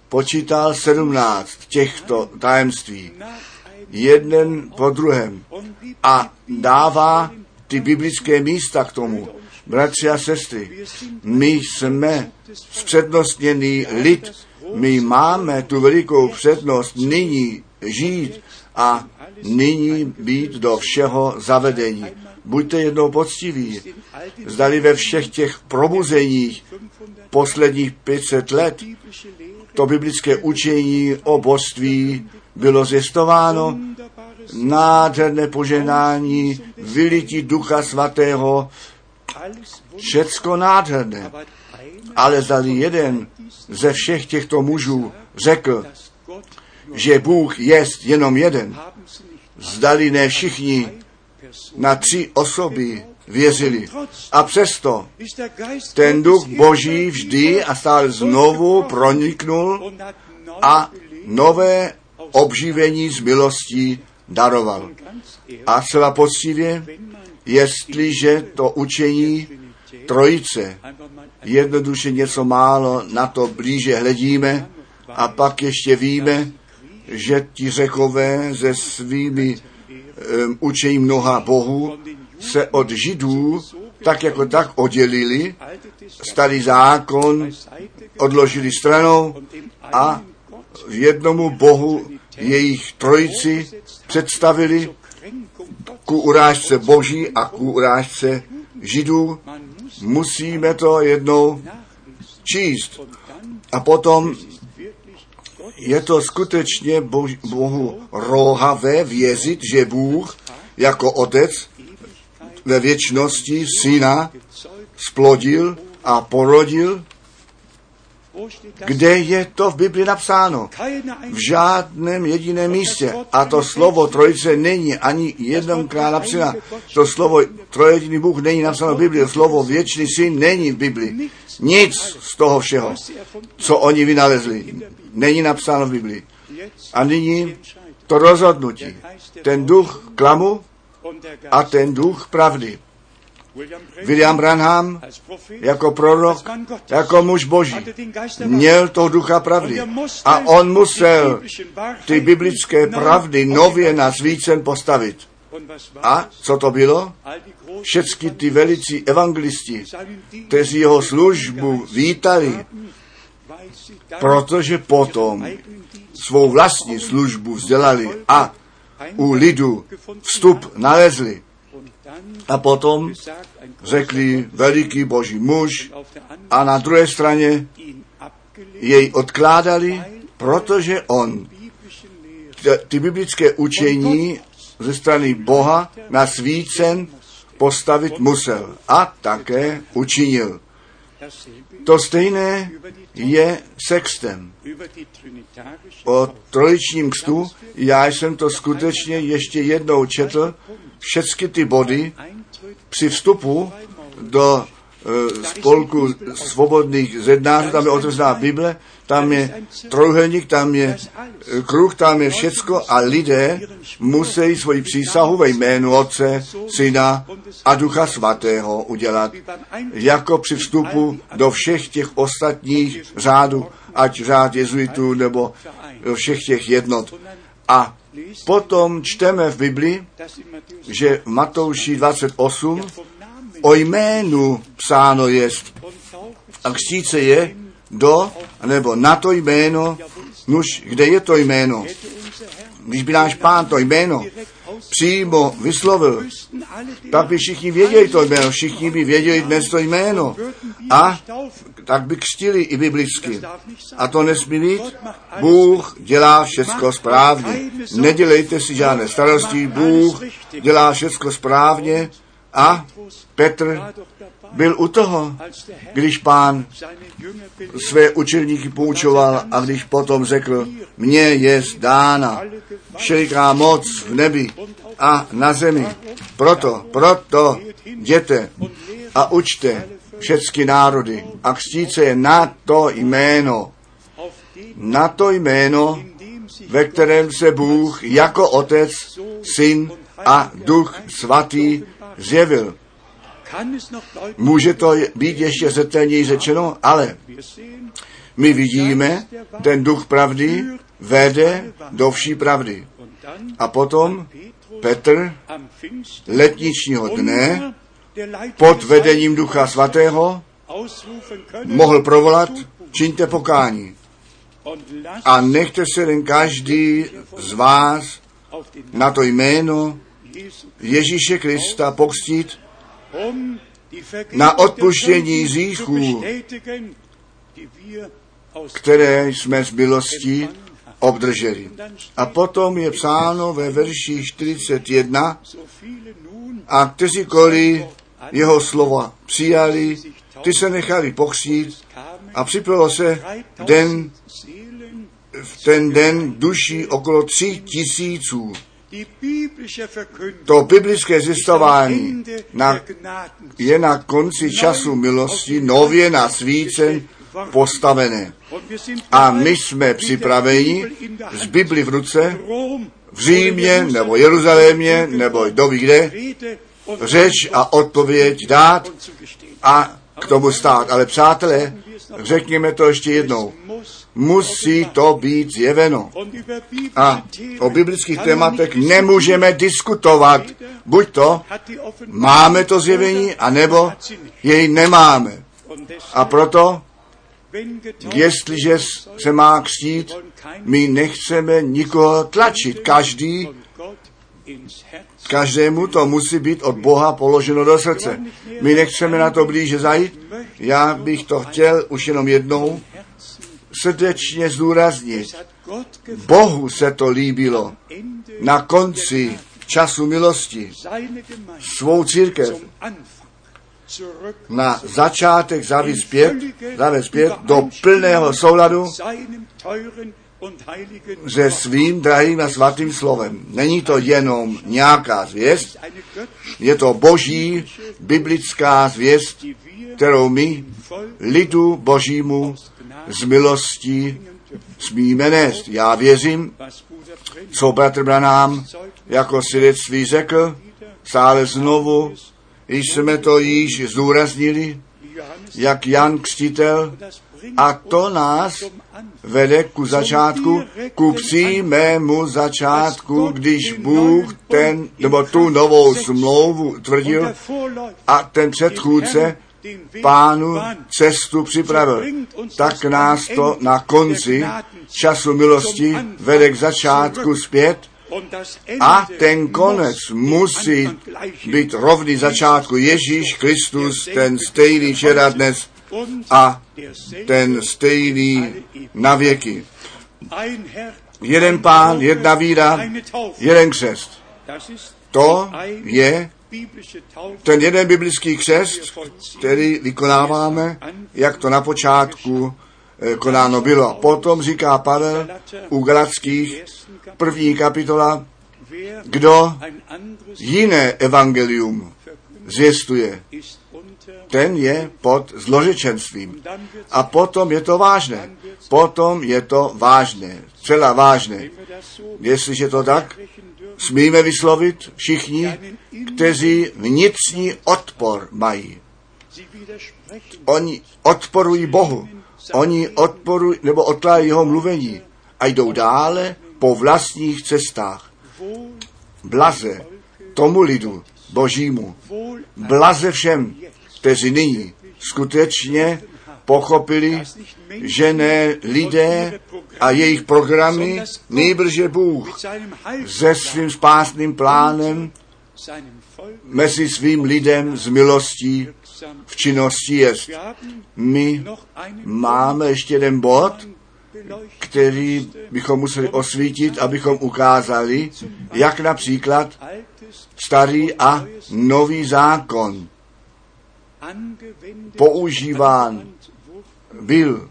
počítal sedmnáct těchto tajemství, jeden po druhém a dává ty biblické místa k tomu. Bratři a sestry, my jsme zpřednostněný lid, my máme tu velikou přednost nyní žít a nyní být do všeho zavedení. Buďte jednou poctiví. Zdali ve všech těch probuzeních posledních 500 let to biblické učení o božství bylo zjistováno, nádherné poženání, vylití ducha svatého, všecko nádherné. Ale zdali jeden ze všech těchto mužů řekl, že Bůh je jenom jeden, zdali ne všichni na tři osoby věřili. A přesto ten duch Boží vždy a stále znovu proniknul a nové obživení z milostí daroval. A celá poctivě, jestliže to učení trojice, jednoduše něco málo na to blíže hledíme a pak ještě víme, že ti řekové se svými um, učení mnoha bohů se od židů tak jako tak oddělili, starý zákon odložili stranou a v jednomu bohu jejich trojici představili ku urážce boží a ku urážce židů. Musíme to jednou číst. A potom je to skutečně Bohu rohavé věřit, že Bůh jako otec ve věčnosti syna splodil a porodil kde je to v Bibli napsáno? V žádném jediném místě. A to slovo trojice není ani jednomkrát napsáno. To slovo trojediný Bůh není napsáno v Bibli. Slovo věčný syn není v Bibli. Nic z toho všeho, co oni vynalezli, není napsáno v Bibli. A nyní to rozhodnutí. Ten duch klamu a ten duch pravdy. William Branham jako prorok, jako muž boží, měl to ducha pravdy. A on musel ty biblické pravdy nově na svícen postavit. A co to bylo? Všechny ty velicí evangelisti, kteří jeho službu vítali, protože potom svou vlastní službu vzdělali a u lidu vstup nalezli. A potom řekli veliký boží muž a na druhé straně jej odkládali, protože on ty biblické učení ze strany Boha na svícen postavit musel a také učinil. To stejné je sextem. O trojičním kstu já jsem to skutečně ještě jednou četl, všechny ty body při vstupu do e, spolku svobodných zednářů, tam je otevřená Bible, tam je trojuhelník, tam je e, kruh, tam je všecko a lidé musí svoji přísahu ve jménu Otce, Syna a Ducha Svatého udělat, jako při vstupu do všech těch ostatních řádů, ať řád jezuitů nebo všech těch jednot. A potom čteme v Bibli, že v Matouši 28 o jménu psáno jest. A křtíce je do, nebo na to jméno, nuž, kde je to jméno? Když by náš pán to jméno přímo vyslovil, tak by všichni věděli to jméno, všichni by věděli dnes to jméno. A tak by křtili i biblicky. A to nesmí být. Bůh dělá všecko správně. Nedělejte si žádné starosti. Bůh dělá všecko správně. A Petr byl u toho, když pán své učeníky poučoval a když potom řekl, mně je zdána všeliká moc v nebi a na zemi. Proto, proto jděte a učte všechny národy a křtíce je na to jméno, na to jméno, ve kterém se Bůh jako Otec, Syn a Duch Svatý zjevil. Může to být ještě zetelněji řečeno, ale my vidíme, ten duch pravdy vede do vší pravdy. A potom Petr letničního dne pod vedením Ducha Svatého mohl provolat, čiňte pokání. A nechte se jen každý z vás na to jméno Ježíše Krista pokstít na odpuštění hříchů, které jsme z milostí obdrželi. A potom je psáno ve verši 41, a kteříkoliv jeho slova přijali, ty se nechali pokřít a připravilo se den, v ten den duší okolo tři tisíců. To biblické zjistování na, je na konci času milosti nově na svícen postavené. A my jsme připraveni z Bibli v ruce v Římě nebo Jeruzalémě nebo ví kde řeč a odpověď dát a k tomu stát. Ale přátelé, řekněme to ještě jednou. Musí to být zjeveno. A o biblických tématech nemůžeme diskutovat. Buď to máme to zjevení, anebo jej nemáme. A proto, jestliže se má křtít, my nechceme nikoho tlačit. Každý Každému to musí být od Boha položeno do srdce. My nechceme na to blíže zajít. Já bych to chtěl už jenom jednou srdečně zdůraznit. Bohu se to líbilo na konci času milosti svou církev na začátek zavít zpět, zavést zpět do plného souladu se svým drahým a svatým slovem. Není to jenom nějaká zvěst, je to boží biblická zvěst, kterou my lidu božímu z milostí smíme nést. Já věřím, co Petr Branám jako svědectví řekl, stále znovu, jsme to již zdůraznili, jak Jan Křtitel, a to nás vede ku začátku, ku přímému začátku, když Bůh ten, nebo tu novou smlouvu tvrdil a ten předchůdce pánu cestu připravil. Tak nás to na konci času milosti vede k začátku zpět a ten konec musí být rovný začátku. Ježíš Kristus, ten stejný včera dnes a ten stejný na věky. Jeden pán, jedna víra, jeden křest. To je ten jeden biblický křest, který vykonáváme, jak to na počátku eh, konáno bylo. Potom říká Pavel u Galackých, první kapitola, kdo jiné evangelium zvěstuje, ten je pod zložečenstvím. A potom je to vážné. Potom je to vážné. Celá vážné. Jestliže to tak, smíme vyslovit všichni, kteří vnitřní odpor mají. Oni odporují Bohu. Oni odporují nebo otlájí jeho mluvení a jdou dále po vlastních cestách. Blaze tomu lidu božímu. Blaze všem, kteří nyní skutečně pochopili, že ne lidé a jejich programy, nejbrže Bůh se svým spásným plánem mezi svým lidem z milostí v činnosti jest. My máme ještě jeden bod, který bychom museli osvítit, abychom ukázali, jak například starý a nový zákon používán byl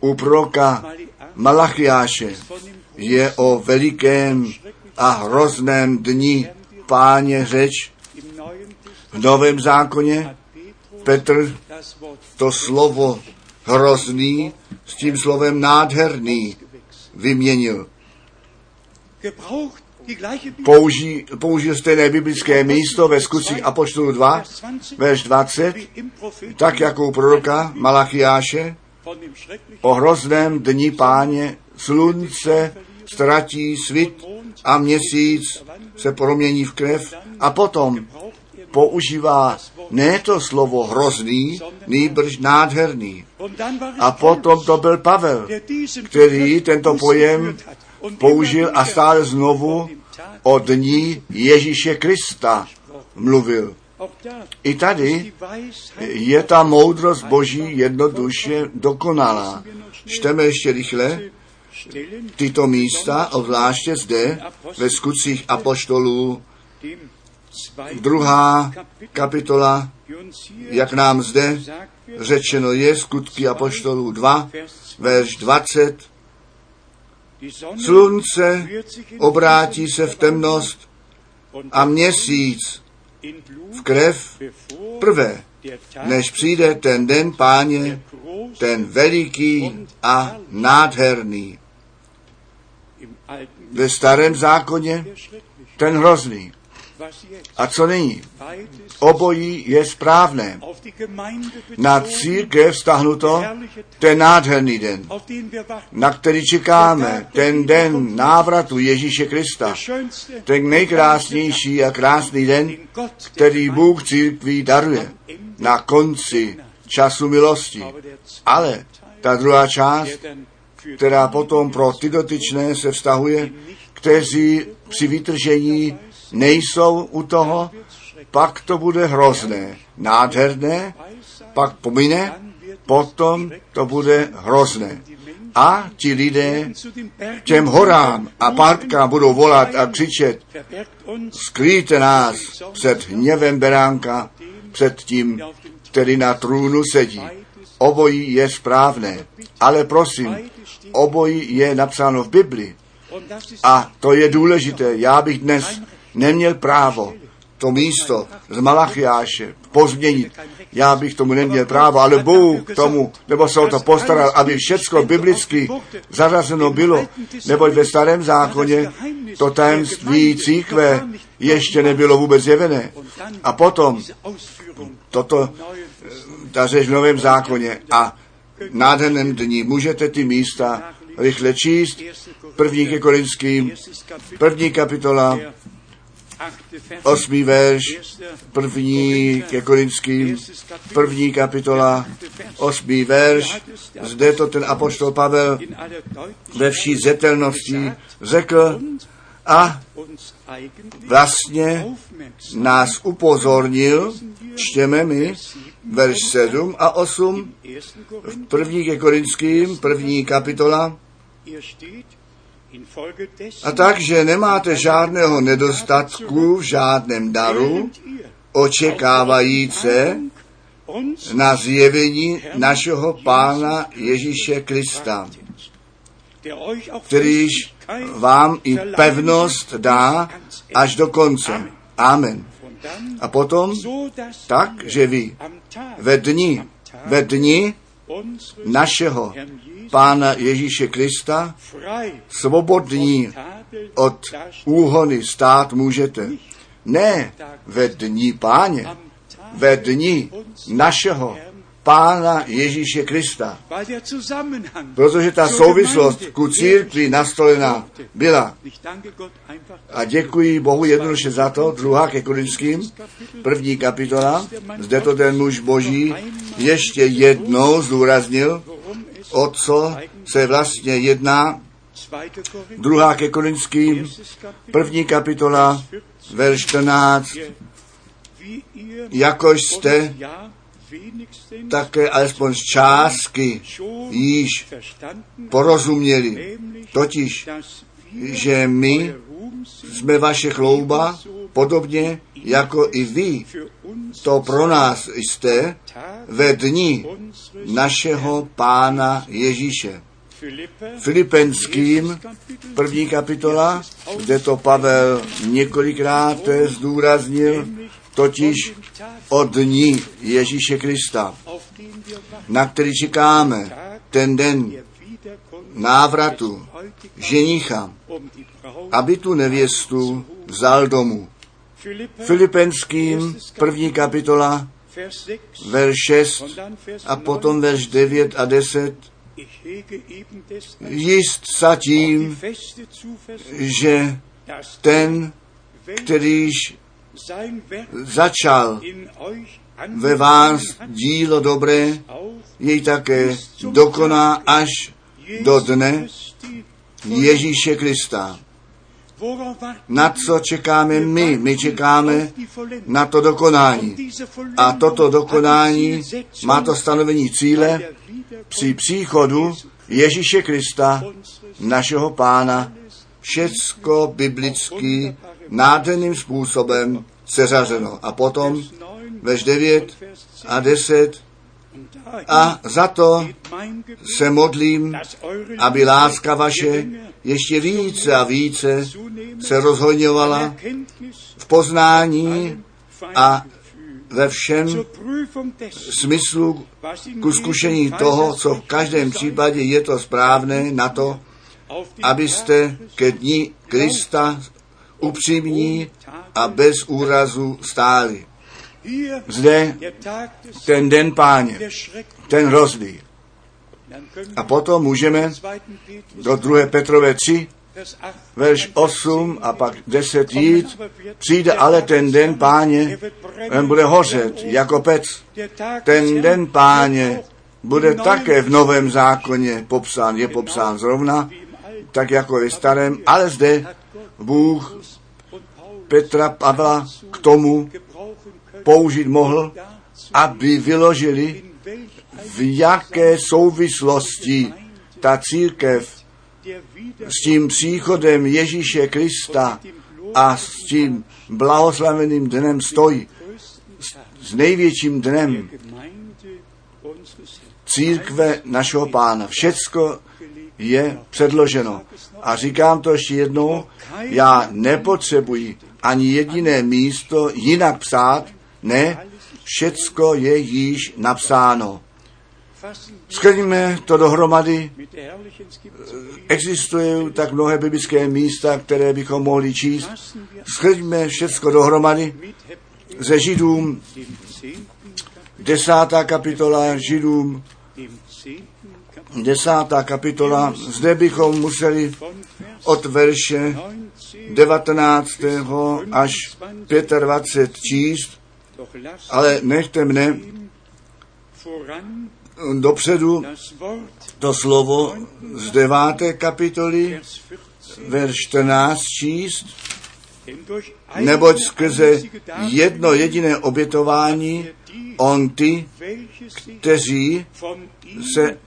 u proroka Malachiáše. Je o velikém a hrozném dni páně řeč v Novém zákoně. Petr to slovo hrozný s tím slovem nádherný vyměnil použí, použil stejné biblické místo ve skutcích Apoštolu 2, verš 20, tak jako u proroka Malachiáše, o hrozném dni páně slunce ztratí svit a měsíc se promění v krev a potom používá ne to slovo hrozný, nýbrž nádherný. A potom to byl Pavel, který tento pojem použil a stále znovu o dní Ježíše Krista mluvil. I tady je ta moudrost Boží jednoduše dokonalá. Čteme ještě rychle tyto místa, obzvláště zde ve skutcích apoštolů, druhá kapitola, jak nám zde řečeno je, skutky apoštolů 2, verš 20 Slunce obrátí se v temnost a měsíc v krev prvé, než přijde ten den páně, ten veliký a nádherný. Ve starém zákoně ten hrozný. A co není? Obojí je správné. Na církev vztahnuto ten nádherný den, na který čekáme, ten den návratu Ježíše Krista, ten nejkrásnější a krásný den, který Bůh církví daruje na konci času milosti. Ale ta druhá část, která potom pro ty dotyčné se vztahuje, kteří při vytržení nejsou u toho, pak to bude hrozné, nádherné, pak pomine, potom to bude hrozné. A ti lidé těm horám a parkám budou volat a křičet, skrýte nás před hněvem beránka, před tím, který na trůnu sedí. Obojí je správné, ale prosím, obojí je napsáno v Bibli. A to je důležité. Já bych dnes neměl právo to místo z Malachiáše pozměnit. Já bych tomu neměl právo, ale Bůh k tomu, nebo se o to postaral, aby všechno biblicky zařazeno bylo, nebo ve starém zákoně to tajemství církve ještě nebylo vůbec jevené. A potom toto, ta řeč v novém zákoně a nádherném dní můžete ty místa rychle číst. První ke Korinským, první kapitola, osmý verš, první ke Korinským, první kapitola, osmý verš. Zde to ten apostol Pavel ve vší zetelnosti řekl a vlastně nás upozornil, čtěme my, verš 7 a 8, v první ke Korinským, první kapitola, a takže nemáte žádného nedostatku v žádném daru, očekávajíce na zjevení našeho Pána Ježíše Krista, kterýž vám i pevnost dá až do konce. Amen. A potom tak, že vy ve dni, ve dni našeho Pána Ježíše Krista svobodní od úhony stát můžete. Ne ve dní páně, ve dní našeho Pána Ježíše Krista. Protože ta souvislost ku církvi nastolená byla. A děkuji Bohu jednoduše za to, druhá ke Korinským, první kapitola, zde to ten muž boží ještě jednou zdůraznil, o co se vlastně jedná. Druhá ke Korinským, první kapitola, verš 14, jakož jste také alespoň z částky již porozuměli. Totiž, že my jsme vaše chlouba, podobně jako i vy to pro nás jste ve dni našeho Pána Ježíše. Filipenským, první kapitola, kde to Pavel několikrát zdůraznil, totiž o dní Ježíše Krista, na který čekáme ten den návratu ženicha, aby tu nevěstu vzal domů. Filipenským, první kapitola, verš 6 a potom verš 9 a 10. Jist sa tím, že ten, kterýž začal ve vás dílo dobré, jej také dokoná až do dne Ježíše Krista. Na co čekáme my? My čekáme na to dokonání. A toto dokonání má to stanovení cíle při příchodu Ježíše Krista, našeho pána, všecko biblicky nádherným způsobem seřazeno. A potom veš 9 a 10 A za to se modlím, aby láska vaše ještě více a více se rozhodňovala v poznání a ve všem smyslu ku zkušení toho, co v každém případě je to správné na to, abyste ke dní Krista upřímní a bez úrazu stáli. Zde ten den páně, ten hrozný. A potom můžeme do 2. Petrové 3, verš 8 a pak 10 jít, přijde ale ten den páně, ten bude hořet jako pec. Ten den páně bude také v novém zákoně popsán, je popsán zrovna, tak jako ve starém, ale zde Bůh Petra Pavla k tomu použít mohl, aby vyložili, v jaké souvislosti ta církev s tím příchodem Ježíše Krista a s tím blahoslaveným dnem stojí, s největším dnem církve našeho pána. Všecko je předloženo. A říkám to ještě jednou, já nepotřebuji ani jediné místo jinak psát, ne, všecko je již napsáno. Schrňme to dohromady. Existují tak mnohé biblické místa, které bychom mohli číst. Schrňme všecko dohromady ze Židům, desátá kapitola Židům, desátá kapitola. Zde bychom museli od verše 19. až 25 číst, ale nechte mne dopředu to slovo z deváté kapitoly, verš 14 číst, neboť skrze jedno jediné obětování on ty, kteří se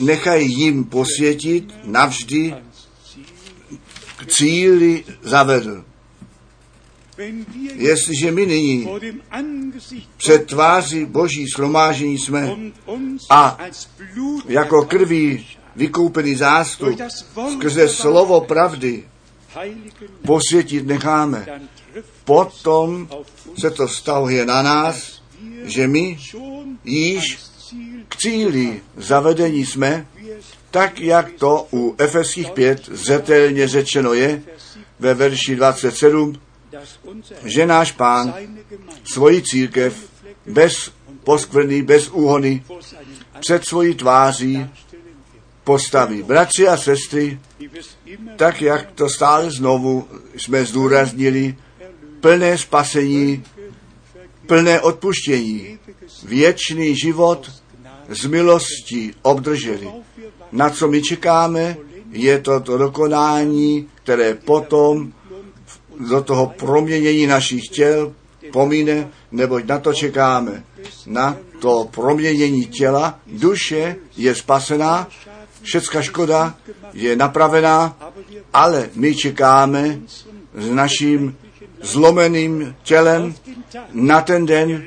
nechají jim posvětit, navždy k cíli zavedl. Jestliže my nyní před tváří Boží slomážení jsme a jako krví vykoupený zástup skrze slovo pravdy posvětit necháme, potom se to vztahuje na nás, že my již k cíli zavedení jsme, tak jak to u Efeských 5 zetelně řečeno je ve verši 27, že náš pán svoji církev bez poskvrny, bez úhony před svojí tváří postaví. Bratři a sestry, tak jak to stále znovu jsme zdůraznili, plné spasení, plné odpuštění, věčný život z milosti obdrželi. Na co my čekáme, je to to dokonání, které potom do toho proměnění našich těl pomíne, neboť na to čekáme. Na to proměnění těla, duše je spasená, všecka škoda je napravená, ale my čekáme s naším zlomeným tělem na ten den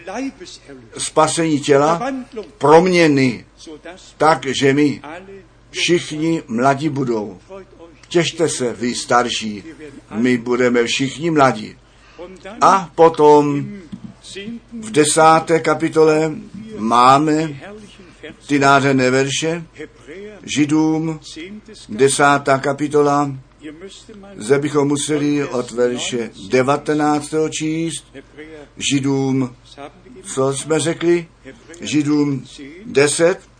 spasení těla, proměny, tak, že my všichni mladí budou. Těšte se, vy starší, my budeme všichni mladí. A potom v desáté kapitole máme ty nádherné verše, Židům, desátá kapitola, zde bychom museli od verše 19. číst, Židům, co jsme řekli, Židům 10,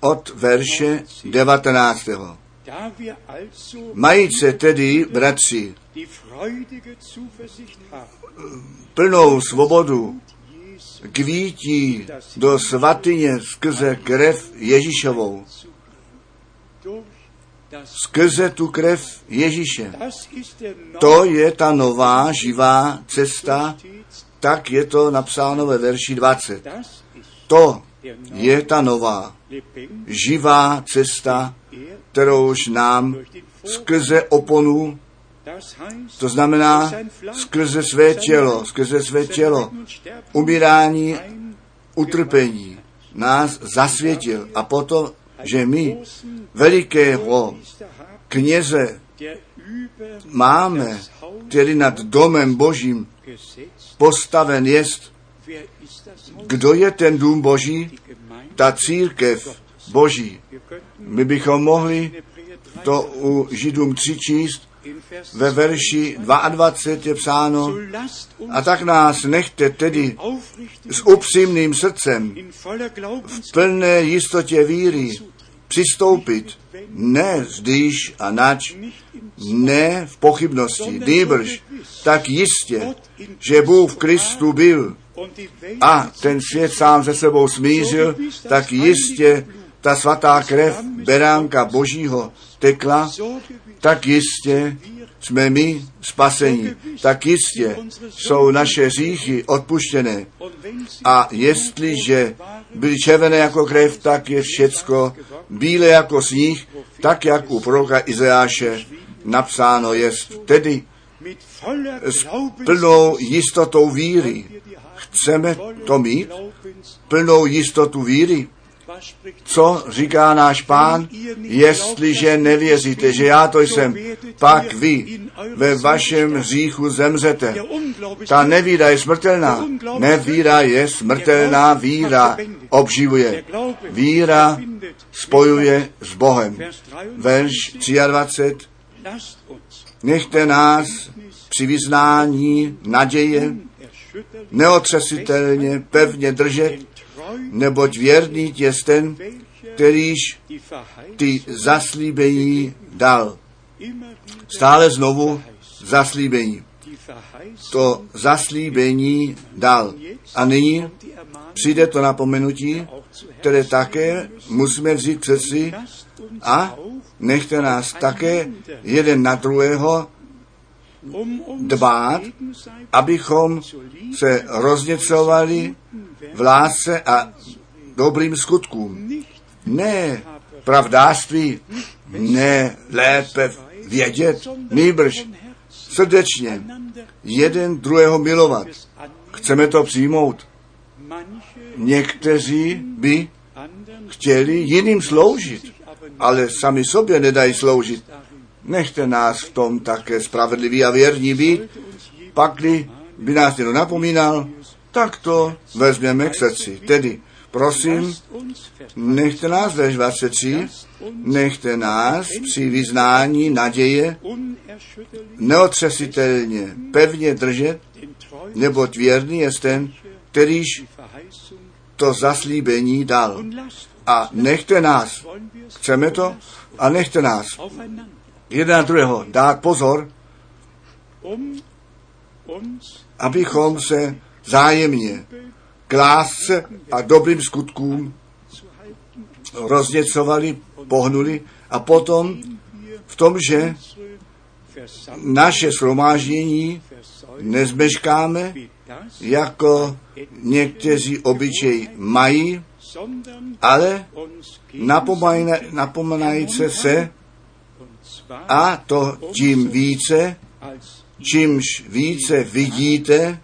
od verše 19. Majíce tedy, bratři, plnou svobodu k vítí do svatyně skrze krev Ježíšovou. Skrze tu krev Ježíše. To je ta nová živá cesta, tak je to napsáno ve verši 20. To je ta nová živá cesta, kterouž nám skrze oponu To znamená skrze své tělo, skrze své tělo, umírání, utrpení nás zasvětil. A potom, že my velikého kněze máme, který nad domem božím postaven jest. Kdo je ten dům boží? Ta církev boží. My bychom mohli to u Židům 3 číst, ve verši 22 je psáno, a tak nás nechte tedy s upřímným srdcem v plné jistotě víry přistoupit, ne zdýš a nač, ne v pochybnosti, nýbrž tak jistě, že Bůh v Kristu byl a ten svět sám se sebou smířil, tak jistě ta svatá krev beránka Božího tekla, tak jistě jsme my spasení, tak jistě jsou naše říchy odpuštěné. A jestliže byly červené jako krev, tak je všecko bílé jako sníh, tak jak u proroka Izajáše napsáno je. Tedy s plnou jistotou víry. Chceme to mít? Plnou jistotu víry? Co říká náš pán? Jestliže nevěříte, že já to jsem, pak vy ve vašem hříchu zemřete. Ta nevíra je smrtelná. Nevíra je smrtelná, víra obživuje. Víra spojuje s Bohem. Verš 23. Nechte nás při vyznání naděje neotřesitelně pevně držet, neboť věrný je ten, kterýž ty zaslíbení dal. Stále znovu zaslíbení. To zaslíbení dal. A nyní přijde to napomenutí, které také musíme vzít před si a nechte nás také jeden na druhého dbát, abychom se rozněcovali v lásce a dobrým skutkům. Ne pravdářství, ne lépe vědět, nýbrž srdečně jeden druhého milovat. Chceme to přijmout. Někteří by chtěli jiným sloužit, ale sami sobě nedají sloužit. Nechte nás v tom také spravedliví a věrní být, pakli by nás někdo napomínal, tak to vezmeme k srdci. Tedy, prosím, nechte nás ve 23, nechte nás při vyznání naděje neotřesitelně pevně držet, neboť věrný je ten, kterýž to zaslíbení dal. A nechte nás, chceme to, a nechte nás jeden na druhého. Dát pozor, abychom se zájemně k lásce a dobrým skutkům rozněcovali, pohnuli a potom v tom, že naše shromáždění nezmeškáme, jako někteří obyčej mají, ale napomenajíce se a to tím více, čímž více vidíte,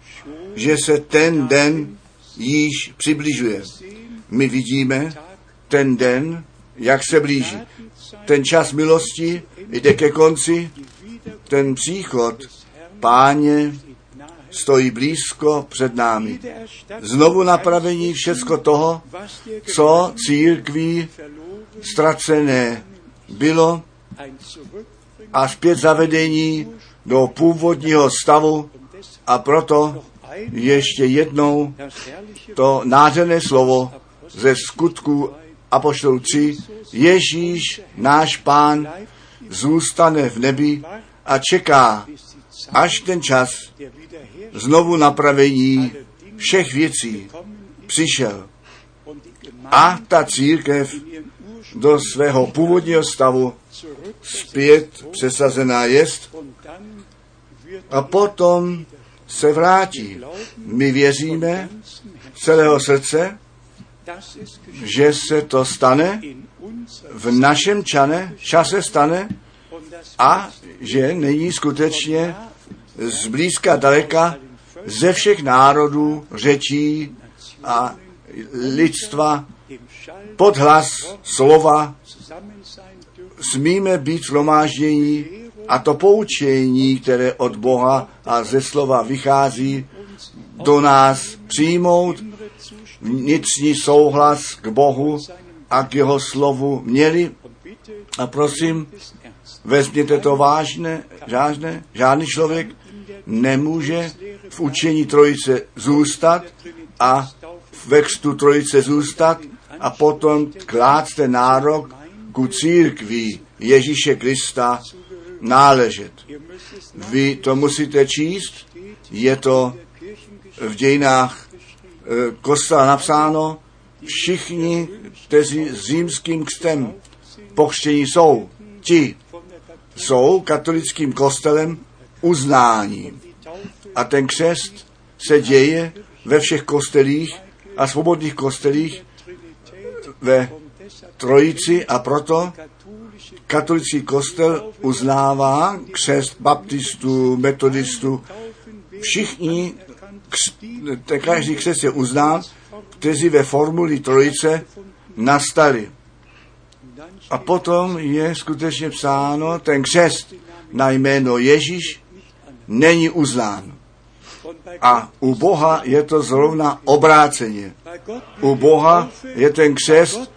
že se ten den již přibližuje. My vidíme ten den, jak se blíží. Ten čas milosti jde ke konci, ten příchod páně stojí blízko před námi. Znovu napravení všecko toho, co církví ztracené bylo a zpět zavedení do původního stavu a proto ještě jednou to nádherné slovo ze skutku Apoštolů 3, Ježíš, náš pán, zůstane v nebi a čeká, až ten čas znovu napravení všech věcí přišel. A ta církev do svého původního stavu zpět přesazená jest a potom se vrátí. My věříme z celého srdce, že se to stane, v našem čane, čase stane a že není skutečně zblízka daleka ze všech národů, řečí a lidstva pod hlas slova smíme být shromáždění a to poučení, které od Boha a ze slova vychází, do nás přijmout vnitřní souhlas k Bohu a k jeho slovu měli. A prosím, vezměte to vážně, žádné, žádný člověk nemůže v učení trojice zůstat a v vextu trojice zůstat a potom klát ten nárok ku církvi Ježíše Krista náležet. Vy to musíte číst, je to v dějinách e, kostela napsáno, všichni, kteří římským křtem pokřtění jsou, ti jsou katolickým kostelem uznání. A ten křest se děje ve všech kostelích a svobodných kostelích ve trojici a proto katolický kostel uznává křest baptistů, metodistů, všichni, každý křest je uznán, kteří ve formuli trojice nastali. A potom je skutečně psáno, ten křest na jméno Ježíš není uznán. A u Boha je to zrovna obráceně. U Boha je ten křest,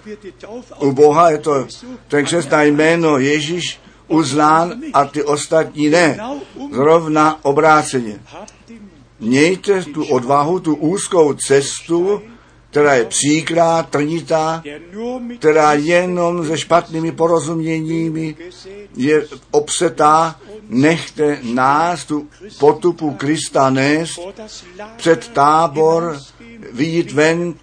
u Boha je to ten křest na jméno Ježíš uznán a ty ostatní ne. Zrovna obráceně. Mějte tu odvahu, tu úzkou cestu, která je příkrá, trnitá, která jenom se špatnými porozuměními je obsetá, nechte nás tu potupu Krista nést před tábor, vidět ven,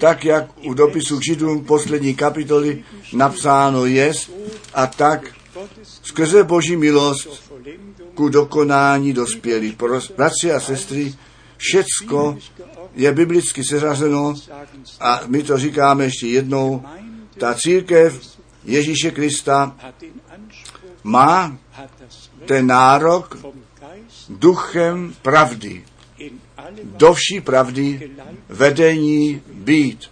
tak jak u dopisu k Židům poslední kapitoly napsáno je, a tak skrze Boží milost ku dokonání dospělí. Bratři a sestry, všecko je biblicky seřazeno a my to říkáme ještě jednou, ta církev Ježíše Krista má ten nárok duchem pravdy, do vší pravdy vedení být.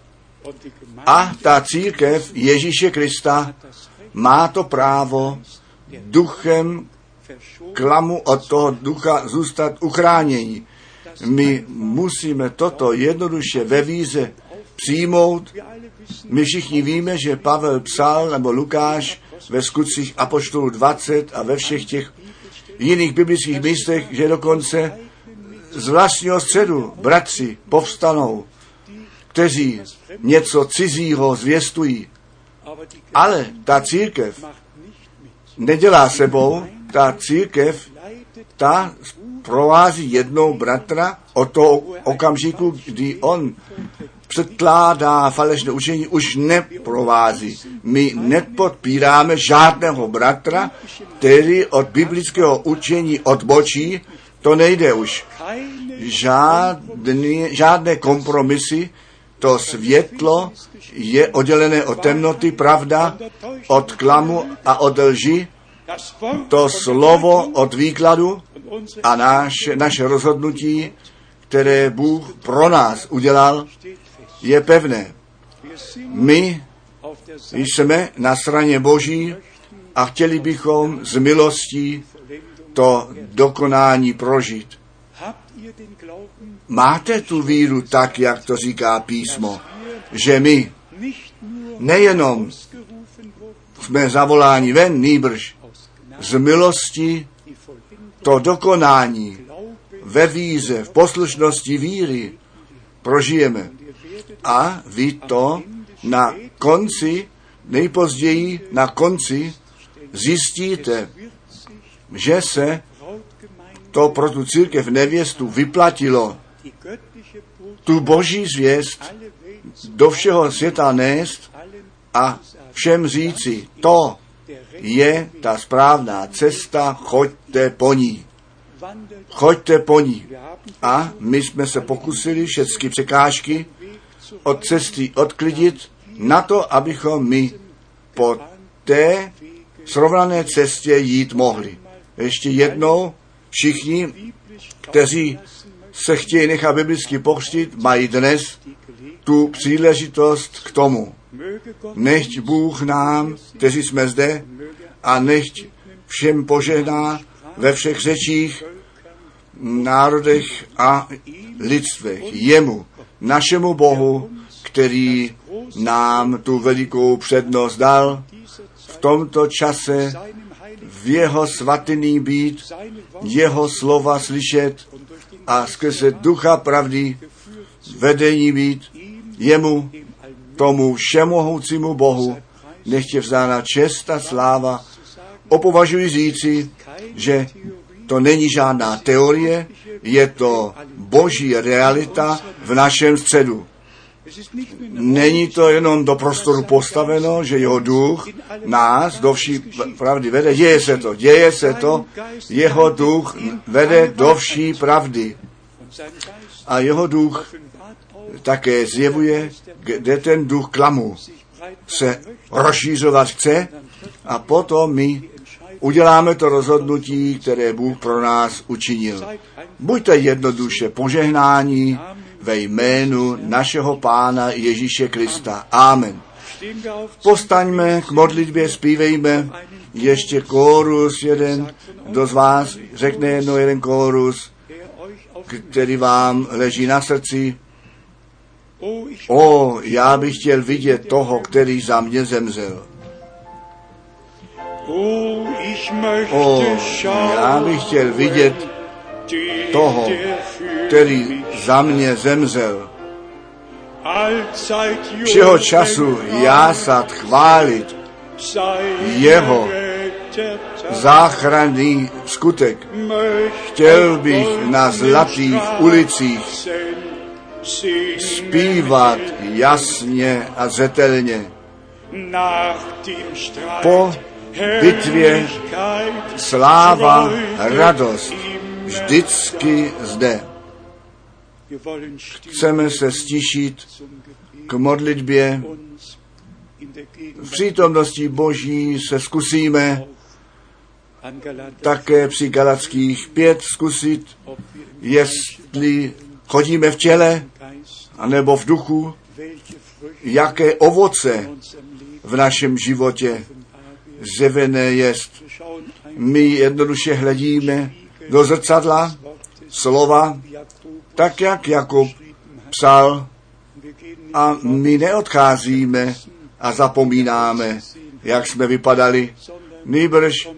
A ta církev Ježíše Krista má to právo duchem klamu od toho ducha zůstat uchránění. My musíme toto jednoduše ve víze přijmout. My všichni víme, že Pavel psal, nebo Lukáš ve skutcích Apoštolů 20 a ve všech těch jiných biblických místech, že dokonce z vlastního středu bratři povstanou, kteří něco cizího zvěstují. Ale ta církev nedělá sebou, ta církev, ta provází jednou bratra od toho okamžiku, kdy on předkládá falešné učení, už neprovází. My nepodpíráme žádného bratra, který od biblického učení odbočí, to nejde už. Žádný, žádné kompromisy, to světlo je oddělené od temnoty, pravda od klamu a od lži, to slovo od výkladu a naš, naše rozhodnutí, které Bůh pro nás udělal, je pevné. My jsme na straně Boží a chtěli bychom z milostí to dokonání prožít. Máte tu víru tak, jak to říká písmo, že my nejenom jsme zavoláni ven, nýbrž z milosti to dokonání ve víze, v poslušnosti víry prožijeme. A vy to na konci, nejpozději na konci, zjistíte, že se to pro tu církev nevěstu vyplatilo tu boží zvěst do všeho světa nést a všem říci, to je ta správná cesta, choďte po ní. Choďte po ní. A my jsme se pokusili všechny překážky od cesty odklidit na to, abychom my po té srovnané cestě jít mohli. Ještě jednou všichni, kteří se chtějí nechat biblicky pokřtit, mají dnes tu příležitost k tomu. Nechť Bůh nám, kteří jsme zde, a nechť všem požehná ve všech řečích, národech a lidstvech. Jemu, našemu Bohu, který nám tu velikou přednost dal, v tomto čase v jeho svatyný být, jeho slova slyšet a skrze ducha pravdy vedení být jemu, tomu všemohoucímu Bohu, nechtě vzána čest a sláva. Opovažuji říci, že to není žádná teorie, je to boží realita v našem středu. Není to jenom do prostoru postaveno, že jeho duch nás do vší pravdy vede. Děje se to, děje se to. Jeho duch vede do vší pravdy. A jeho duch také zjevuje, kde ten duch klamu se rozšířovat chce a potom my uděláme to rozhodnutí, které Bůh pro nás učinil. Buďte jednoduše požehnání ve jménu našeho Pána Ježíše Krista. Amen. Postaňme k modlitbě, zpívejme ještě kórus jeden. Kdo z vás řekne jedno jeden kórus, který vám leží na srdci. O, já bych chtěl vidět toho, který za mě zemřel. O, já bych chtěl vidět toho, který za mě zemřel. Všeho času jásat, chválit jeho záchranný skutek. Chtěl bych na zlatých ulicích zpívat jasně a zetelně. Po bitvě sláva, radost, vždycky zde. Chceme se stišit k modlitbě. V přítomnosti Boží se zkusíme také při Galackých pět zkusit, jestli chodíme v těle, anebo v duchu, jaké ovoce v našem životě zjevené jest. My jednoduše hledíme do zrcadla slova, tak jak Jakub psal, a my neodcházíme a zapomínáme, jak jsme vypadali. Nýbrž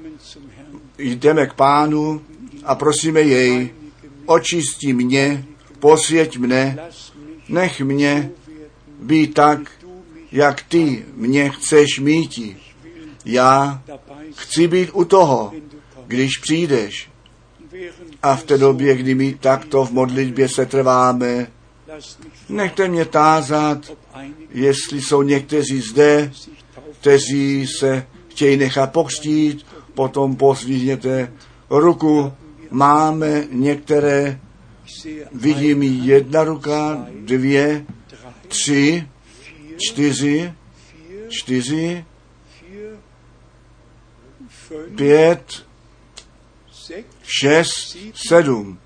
jdeme k pánu a prosíme jej, očistí mě, posvěť mne, nech mě být tak, jak ty mě chceš míti. Já chci být u toho, když přijdeš. A v té době, kdy my takto v modlitbě se trváme, nechte mě tázat, jestli jsou někteří zde, kteří se chtějí nechat pokřtít, potom pozvízněte ruku. Máme některé, vidím jedna ruka, dvě, tři, čtyři, čtyři, pět, šest, sedm.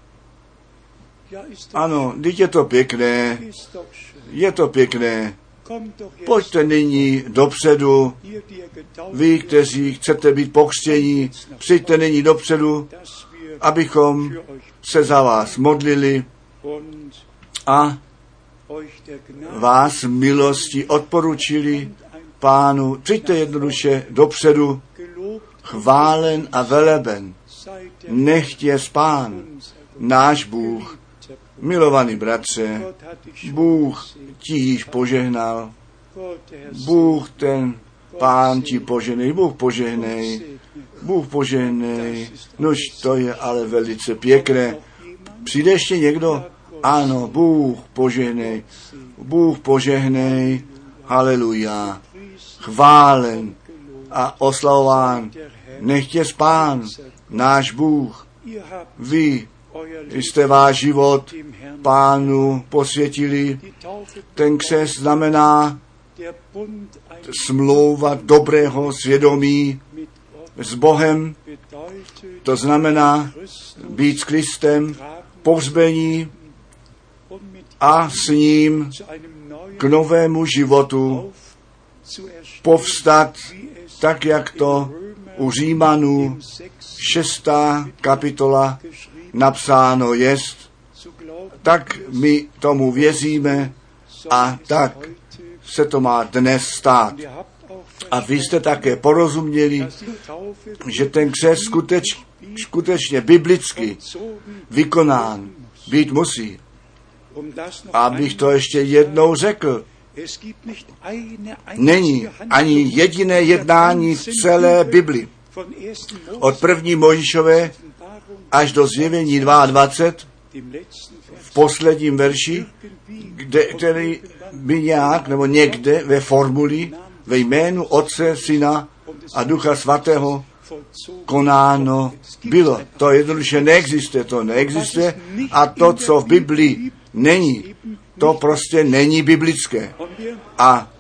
Ano, teď je to pěkné, je to pěkné. Pojďte nyní dopředu, vy, kteří chcete být pokřtění, přijďte nyní dopředu, abychom se za vás modlili a vás milosti odporučili pánu. Přijďte jednoduše dopředu, chválen a veleben. Nechť je spán, náš Bůh, milovaný bratře, Bůh ti již požehnal, Bůh ten pán ti poženej, Bůh požehnej, Bůh požehnej, nož to je ale velice pěkné. Přijde ještě někdo? Ano, Bůh požehnej, Bůh požehnej, haleluja, chválen a oslavován, nechtě spán, náš Bůh, vy jste váš život pánu posvětili. Ten křes znamená smlouva dobrého svědomí s Bohem, to znamená být s Kristem, pohřbení a s ním k novému životu. Povstat, tak jak to u Římanů im sechsten šestá kapitola geschrieben napsáno jest, tak my tomu věříme a tak se to má dnes stát. A vy jste také porozuměli, že ten křest skuteč, skutečně biblicky vykonán být musí. Abych to ještě jednou řekl, Není ani jediné jednání v celé Bibli, von 1. od první Mojišové až do zjevení 22 dem letzten v posledním verši, kde, který by nějak nebo někde ve formuli ve jménu Otce, Syna a Ducha Svatého konáno bylo. To jednoduše neexistuje, to neexistuje a to, co v Biblii není, to prostě není biblické. A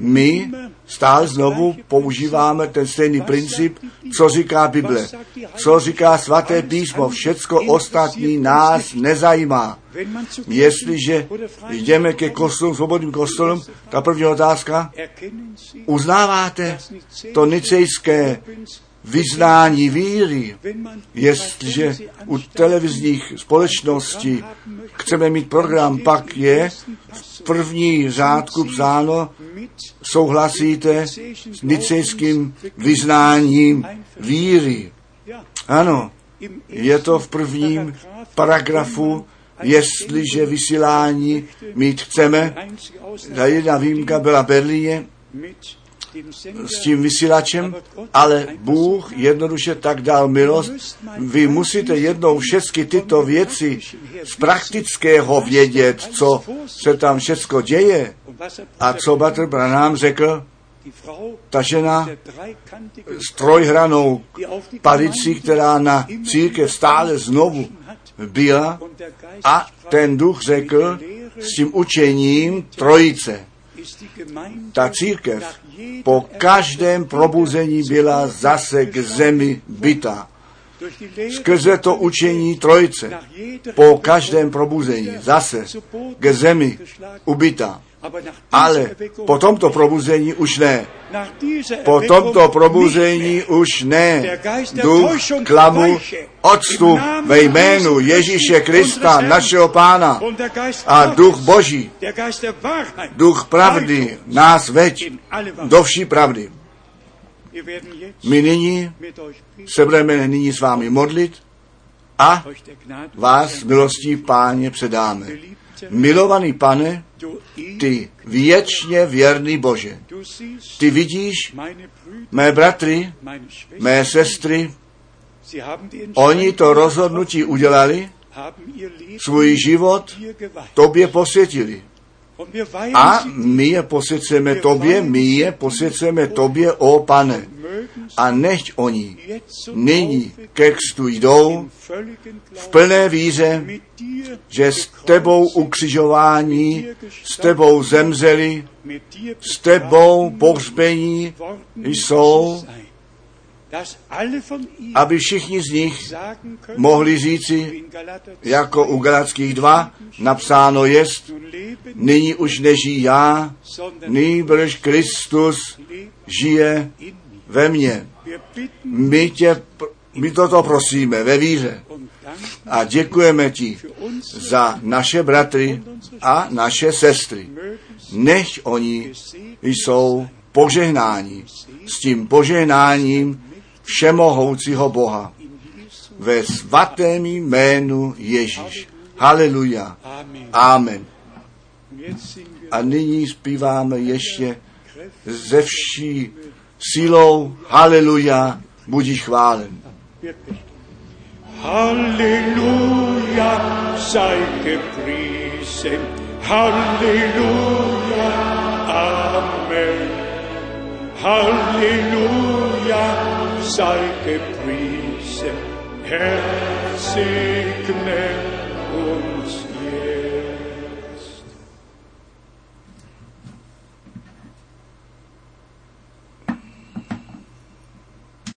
my stále znovu používáme ten stejný princip, co říká Bible, co říká svaté písmo, všecko ostatní nás nezajímá. Jestliže jdeme ke kostelům, svobodným kostelům, ta první otázka, uznáváte to nicejské vyznání víry, jestliže u televizních společností chceme mít program, pak je v první řádku psáno, souhlasíte s nicejským vyznáním víry. Ano, je to v prvním paragrafu, jestliže vysílání mít chceme. Ta jedna výjimka byla Berlíně s tím vysílačem, ale Bůh jednoduše tak dal milost. Vy musíte jednou všechny tyto věci z praktického vědět, co se tam všecko děje. A co Batr Branham řekl, ta žena s trojhranou palicí, která na církev stále znovu byla a ten duch řekl s tím učením trojice. Ta církev po každém probuzení byla zase k zemi Lehre Skrze to učení jeder po každém probuzení zase k zemi ubyta. Ale po tomto probuzení už ne. Po tomto probuzení už ne. Duch klamu odstup ve jménu Ježíše Krista, našeho Pána a duch Boží, duch pravdy nás veď do vší pravdy. My nyní se budeme nyní s vámi modlit a vás milostí páně předáme. Milovaný pane, ty věčně věrný Bože, ty vidíš mé bratry, mé sestry, oni to rozhodnutí udělali, svůj život tobě posvětili. A my je posvěcujeme tobě, my je posvěcujeme tobě, o pane. A nechť oni nyní ke kstu jdou v plné víře, že s tebou ukřižování, s tebou zemřeli, s tebou pohřbení jsou, aby všichni z nich mohli říci, in Galater 2, jako u Galackých 2 napsáno jest, nyní už nežijí já, nýbrž Kristus žije ve mně. My tě, my toto prosíme ve víře danken a děkujeme ti za naše bratry a naše sestry. Nech oni jsou požehnáni s tím požehnáním všemohoucího Boha. Ve svatém jménu Ježíš. Haleluja. Amen. A nyní zpíváme ještě ze vší sílou Haleluja, budíš chválen. Halleluja, sei gepriesen. Halleluja, Amen. Halleluja, sei gepriesen. Herr, segne uns